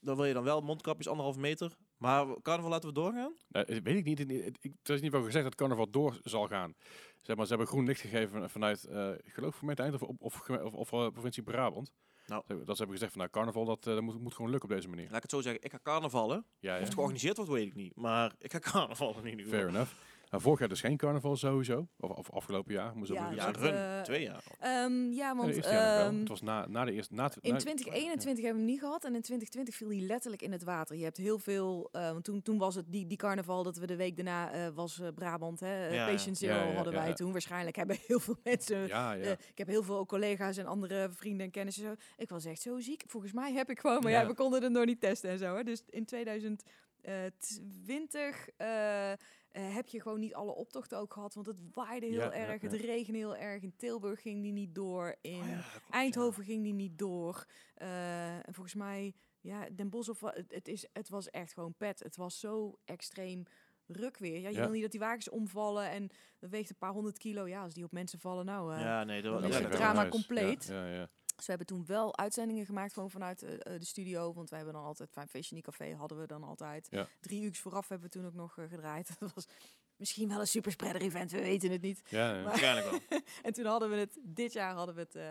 dan wil je dan wel mondkapjes anderhalf meter. Maar carnaval laten we doorgaan? Nou, weet ik niet. Ik- ik- Het is niet wel gezegd dat carnaval door zal gaan. Zeg maar, ze hebben groen licht gegeven vanuit, ik geloof gemeente Eindhoven of, of, of, of, eh, provincie Brabant. Nou. Dat ze hebben gezegd van nou, carnaval dat, eh, dat moet, moet gewoon lukken op deze manier. Laat ik het zo zeggen, ik ga carnavallen. Ja, Of het georganiseerd wordt, weet ik niet. Maar ik ga carnavallen in ieder geval. Fair enough. Nou, vorig jaar dus geen carnaval sowieso. Of, of afgelopen jaar. Moet zo Ja, Ja, run. eh, Twee jaar. Ehm, ja, Nee, want jaar ehm, Het was na, na de eerste... Na, in na- 2021 hebben we hem niet gehad en in 2020 viel hij letterlijk in het water. Je hebt heel veel, eh, want toen, toen was het die, die carnaval dat we de week daarna eh, was eh, Brabant, hè. Patient Zero Ja, ja, hadden ja, wij ja. toen. Waarschijnlijk hebben heel veel mensen Ja, ja. Ik heb heel veel collega's en andere vrienden en kennissen. Zo. Ik was echt zo ziek. Volgens mij heb ik gewoon, maar ja, Ja. we konden het nog niet testen en zo. Hè. Dus in 2020 eh, eh, heb je gewoon niet alle optochten ook gehad, want het waaide heel Ja, ja, erg, het regende heel erg. In Tilburg ging die niet door, in Oh klopt, ja. Eindhoven ging die niet door. Eh, en volgens mij, ja, Den Bosch of het, het is, het was echt gewoon pet. Het was zo extreem ruk weer. Ja, je Ja. wil niet dat die wagens omvallen en dat weegt een paar honderd kilo. Ja, als die op mensen vallen, nou. eh, Ja, nee, dat, dan is het drama compleet. Ja, ja. Dus we hebben toen wel uitzendingen gemaakt gewoon vanuit eh, eh, de studio. Want wij hebben dan altijd, Feestje Niet Café hadden we dan altijd. Ja. Drie uur vooraf hebben we toen ook nog eh, gedraaid. Dat was misschien wel een superspreader event, we weten het niet. Ja. Maar- Waarschijnlijk wel. En toen hadden we het, dit jaar hadden we het eh,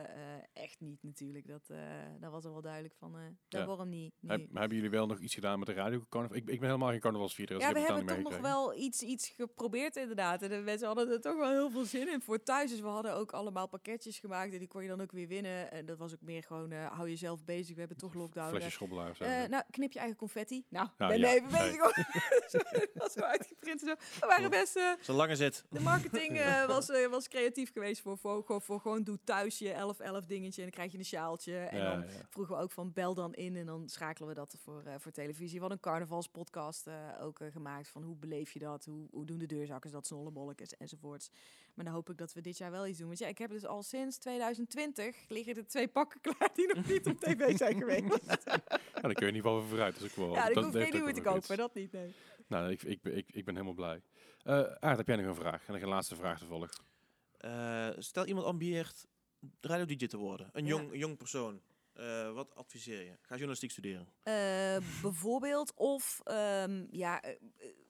echt niet natuurlijk. Dat, eh dat was al wel duidelijk van, eh dat Ja. waarom niet. Heb- nu. hebben jullie wel nog iets gedaan met de radio carnaval? Ik, ik ben helemaal geen carnavalsvierder. Ja, we heb hebben toch nog wel iets, iets geprobeerd inderdaad. En de mensen hadden er toch wel heel veel zin in voor thuis. Dus we hadden ook allemaal pakketjes gemaakt en die kon je dan ook weer winnen. En dat was ook meer gewoon, hou jezelf bezig, we hebben toch lockdown. Flesje Eh, schobbelaar nou, knip je eigen confetti. Nou, Nou, ben ja. even bezig. dat was zo uitgeprint. We waren eh, Zo'n lange zit. de marketing eh, was, eh, was creatief geweest voor, voor, voor, voor gewoon doe thuis je 11-11 dingetje en dan krijg je een sjaaltje. En Ja, dan ja. vroegen we ook van bel dan in en dan schakelen we dat voor, eh, voor televisie. We hadden een carnavalspodcast ook gemaakt van hoe beleef je dat, hoe, hoe doen de deurzakkers dat, snollebolletjes enzovoorts. Maar dan hoop ik dat we dit jaar wel iets doen. Want ja, ik heb dus al sinds 2020 liggen er twee pakken klaar die nog niet op tv zijn geweest. Ja, dan kun je in ieder geval vooruit. Is ook wel, ja, ik dat hoef geen ook nieuwe te kopen, dat niet, nee. Nou, ik, ik, ik, ik ben helemaal blij. Eh Aard, heb jij nog een vraag? En nog een laatste vraag toevallig. Eh, stel iemand ambieert radio DJ te worden. Een Ja. jong, een jong persoon. Eh, wat adviseer je? Ga journalistiek studeren. Eh, bijvoorbeeld, of ehm, ja, eh,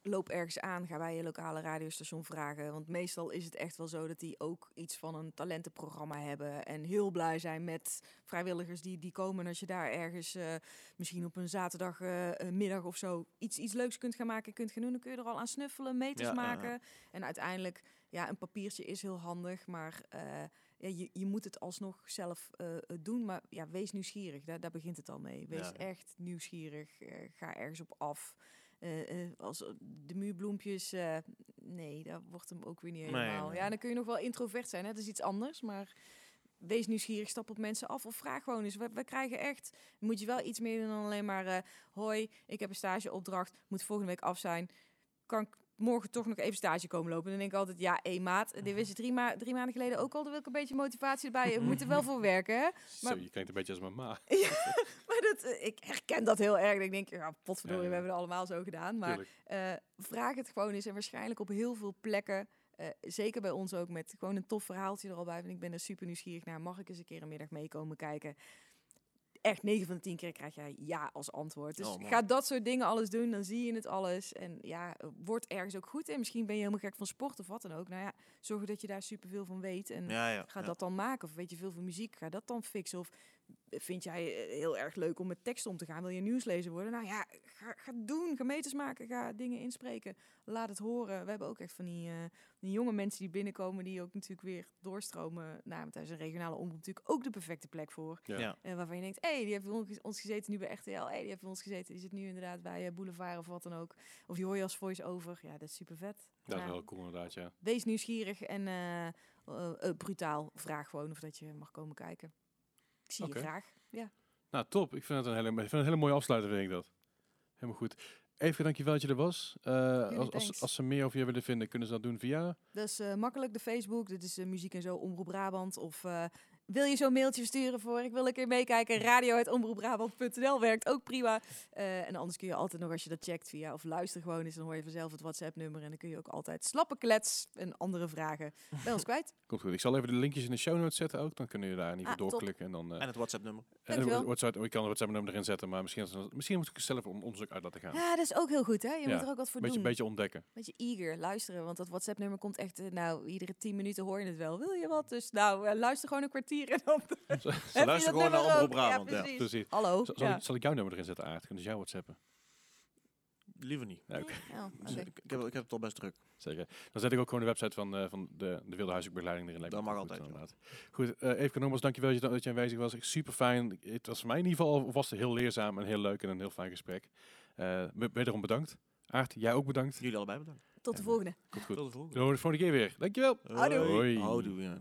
loop ergens aan, ga bij je lokale radiostation vragen. Want meestal is het echt wel zo dat die ook iets van een talentenprogramma hebben. En heel blij zijn met vrijwilligers die, die komen. En als je daar ergens misschien op een zaterdagmiddag of zo iets, iets leuks kunt gaan maken, kunt gaan doen, dan kun je er al aan snuffelen, meters ja. maken. En uiteindelijk, ja, een papiertje is heel handig, maar... ja, je, je moet het alsnog zelf eh, eh, doen, maar ja, wees nieuwsgierig. Daar, daar begint het al mee. Wees Ja. echt nieuwsgierig. eh, ga ergens op af. Eh, als de muurbloempjes, nee, dat wordt hem ook weer niet helemaal. nee. Ja, dan kun je nog wel introvert zijn. Hè? Dat is iets anders, maar wees nieuwsgierig, stap op mensen af of vraag gewoon eens. We, we krijgen echt, moet je wel iets meer doen dan alleen maar, eh, hoi, ik heb een stageopdracht, moet volgende week af zijn. Kan ik morgen toch nog even stage komen lopen? En dan denk ik altijd, ja, hé maat, dit wist je drie, ma drie maanden geleden ook al, dan wil ik een beetje motivatie erbij. We moeten er wel voor werken, hè? Maar- Zo, je klinkt een beetje als mijn ma. Maar dat, eh, ik herken dat heel erg. Ik denk, ja, potverdorie, Ja, ja. we hebben het allemaal zo gedaan. Maar eh, vraag het gewoon eens. En waarschijnlijk op heel veel plekken, eh, zeker bij ons ook, met gewoon een tof verhaaltje er al bij. Want ik ben er super nieuwsgierig naar. Mag ik eens een keer een middag meekomen kijken? Echt 9 van de 10 keer krijg jij ja als antwoord. Dus Oh, ga dat soort dingen alles doen, dan zie je het alles. En ja, word ergens ook goed in. Misschien ben je helemaal gek van sport of wat dan ook. Nou ja, zorg dat je daar superveel van weet. En Ja, ja. Ga ja. dat dan maken. Of weet je veel van muziek, ga dat dan fixen. Of vind jij eh, heel erg leuk om met tekst om te gaan? Wil je nieuwslezer worden? Nou ja, ga, ga doen. Ga meters maken. Ga dingen inspreken. Laat het horen. We hebben ook echt van die, eh, die jonge mensen die binnenkomen... die ook natuurlijk weer doorstromen. Nou, want daar is een regionale omroep natuurlijk ook de perfecte plek voor. Ja. Ja. En waarvan je denkt, hé, hey, die heeft ons- ons gezeten nu bij RTL. Hé, hey, die heeft ons gezeten. Die zit nu inderdaad bij eh, Boulevard of wat dan ook. Of die hoor je als voice-over. Ja, dat is super vet. Dat is wel cool inderdaad, ja. Wees nieuwsgierig en eh, eh, eh, brutaal. Vraag gewoon of dat je mag komen kijken. Ik zie je graag. Ja. Nou, top. Ik vind het een hele, ik vind het een hele mooie afsluiter, vind ik dat. Helemaal goed. Even dankjewel dat je er was. Eh, als, als, ze meer over je willen vinden, kunnen ze dat doen via... Dat is eh, makkelijk, de Facebook. Dit is eh, Muziek en Zo, Omroep Brabant. Of wil je zo'n mailtje sturen voor ik wil een keer meekijken? Radio.omroepbrabant.nl werkt ook prima. Eh, en anders kun je altijd nog, als je dat checkt via... of luister gewoon eens, dan hoor je vanzelf het WhatsApp-nummer. En dan kun je ook altijd slappe klets en andere vragen bij ons kwijt. Komt goed. Ik zal even de linkjes in de show notes zetten ook. Dan kunnen jullie daar in ieder geval Ah, doorklikken. En dan... eh, En het WhatsApp-nummer. en WhatsApp, oh, ik kan het WhatsApp-nummer erin zetten, maar misschien, misschien moet ik zelf een onderzoek uit laten gaan. Ja, dat is ook heel goed, hè? Je Ja, moet er ook wat voor beetje, doen. beetje ontdekken. beetje eager luisteren, want dat WhatsApp-nummer komt echt, eh, nou, iedere tien minuten hoor je het wel. Wil je wat? Dus nou, luister gewoon een kwartier en dan je luisteren gewoon naar Omroep. Brabant, ja. Ja, precies. Hallo. Zal, zal, ja. ik, zal ik jouw nummer erin zetten, Aard? Kunnen ze jou WhatsAppen? Liever niet. Ja, oké. Ja, Dus oké. ik, heb, ik heb het al best druk. Zeker. Dan zet ik ook gewoon de website van, eh, van de, de Wilde Huishoekbegeleiding erin. Lijkt Dat mag goed, altijd, inderdaad. Goed, eh even nogmaals, dankjewel dat je, dat je aanwezig was. Super fijn. Het was voor mij in ieder geval alvast heel leerzaam en heel leuk en een heel fijn gesprek. Eh wederom bedankt. Aart, jij ook bedankt. Jullie allebei bedankt. Tot de En, volgende. Komt goed. Tot de volgende. Tot de volgende keer weer. Dankjewel. Houdoe. Hoi. Houdoe.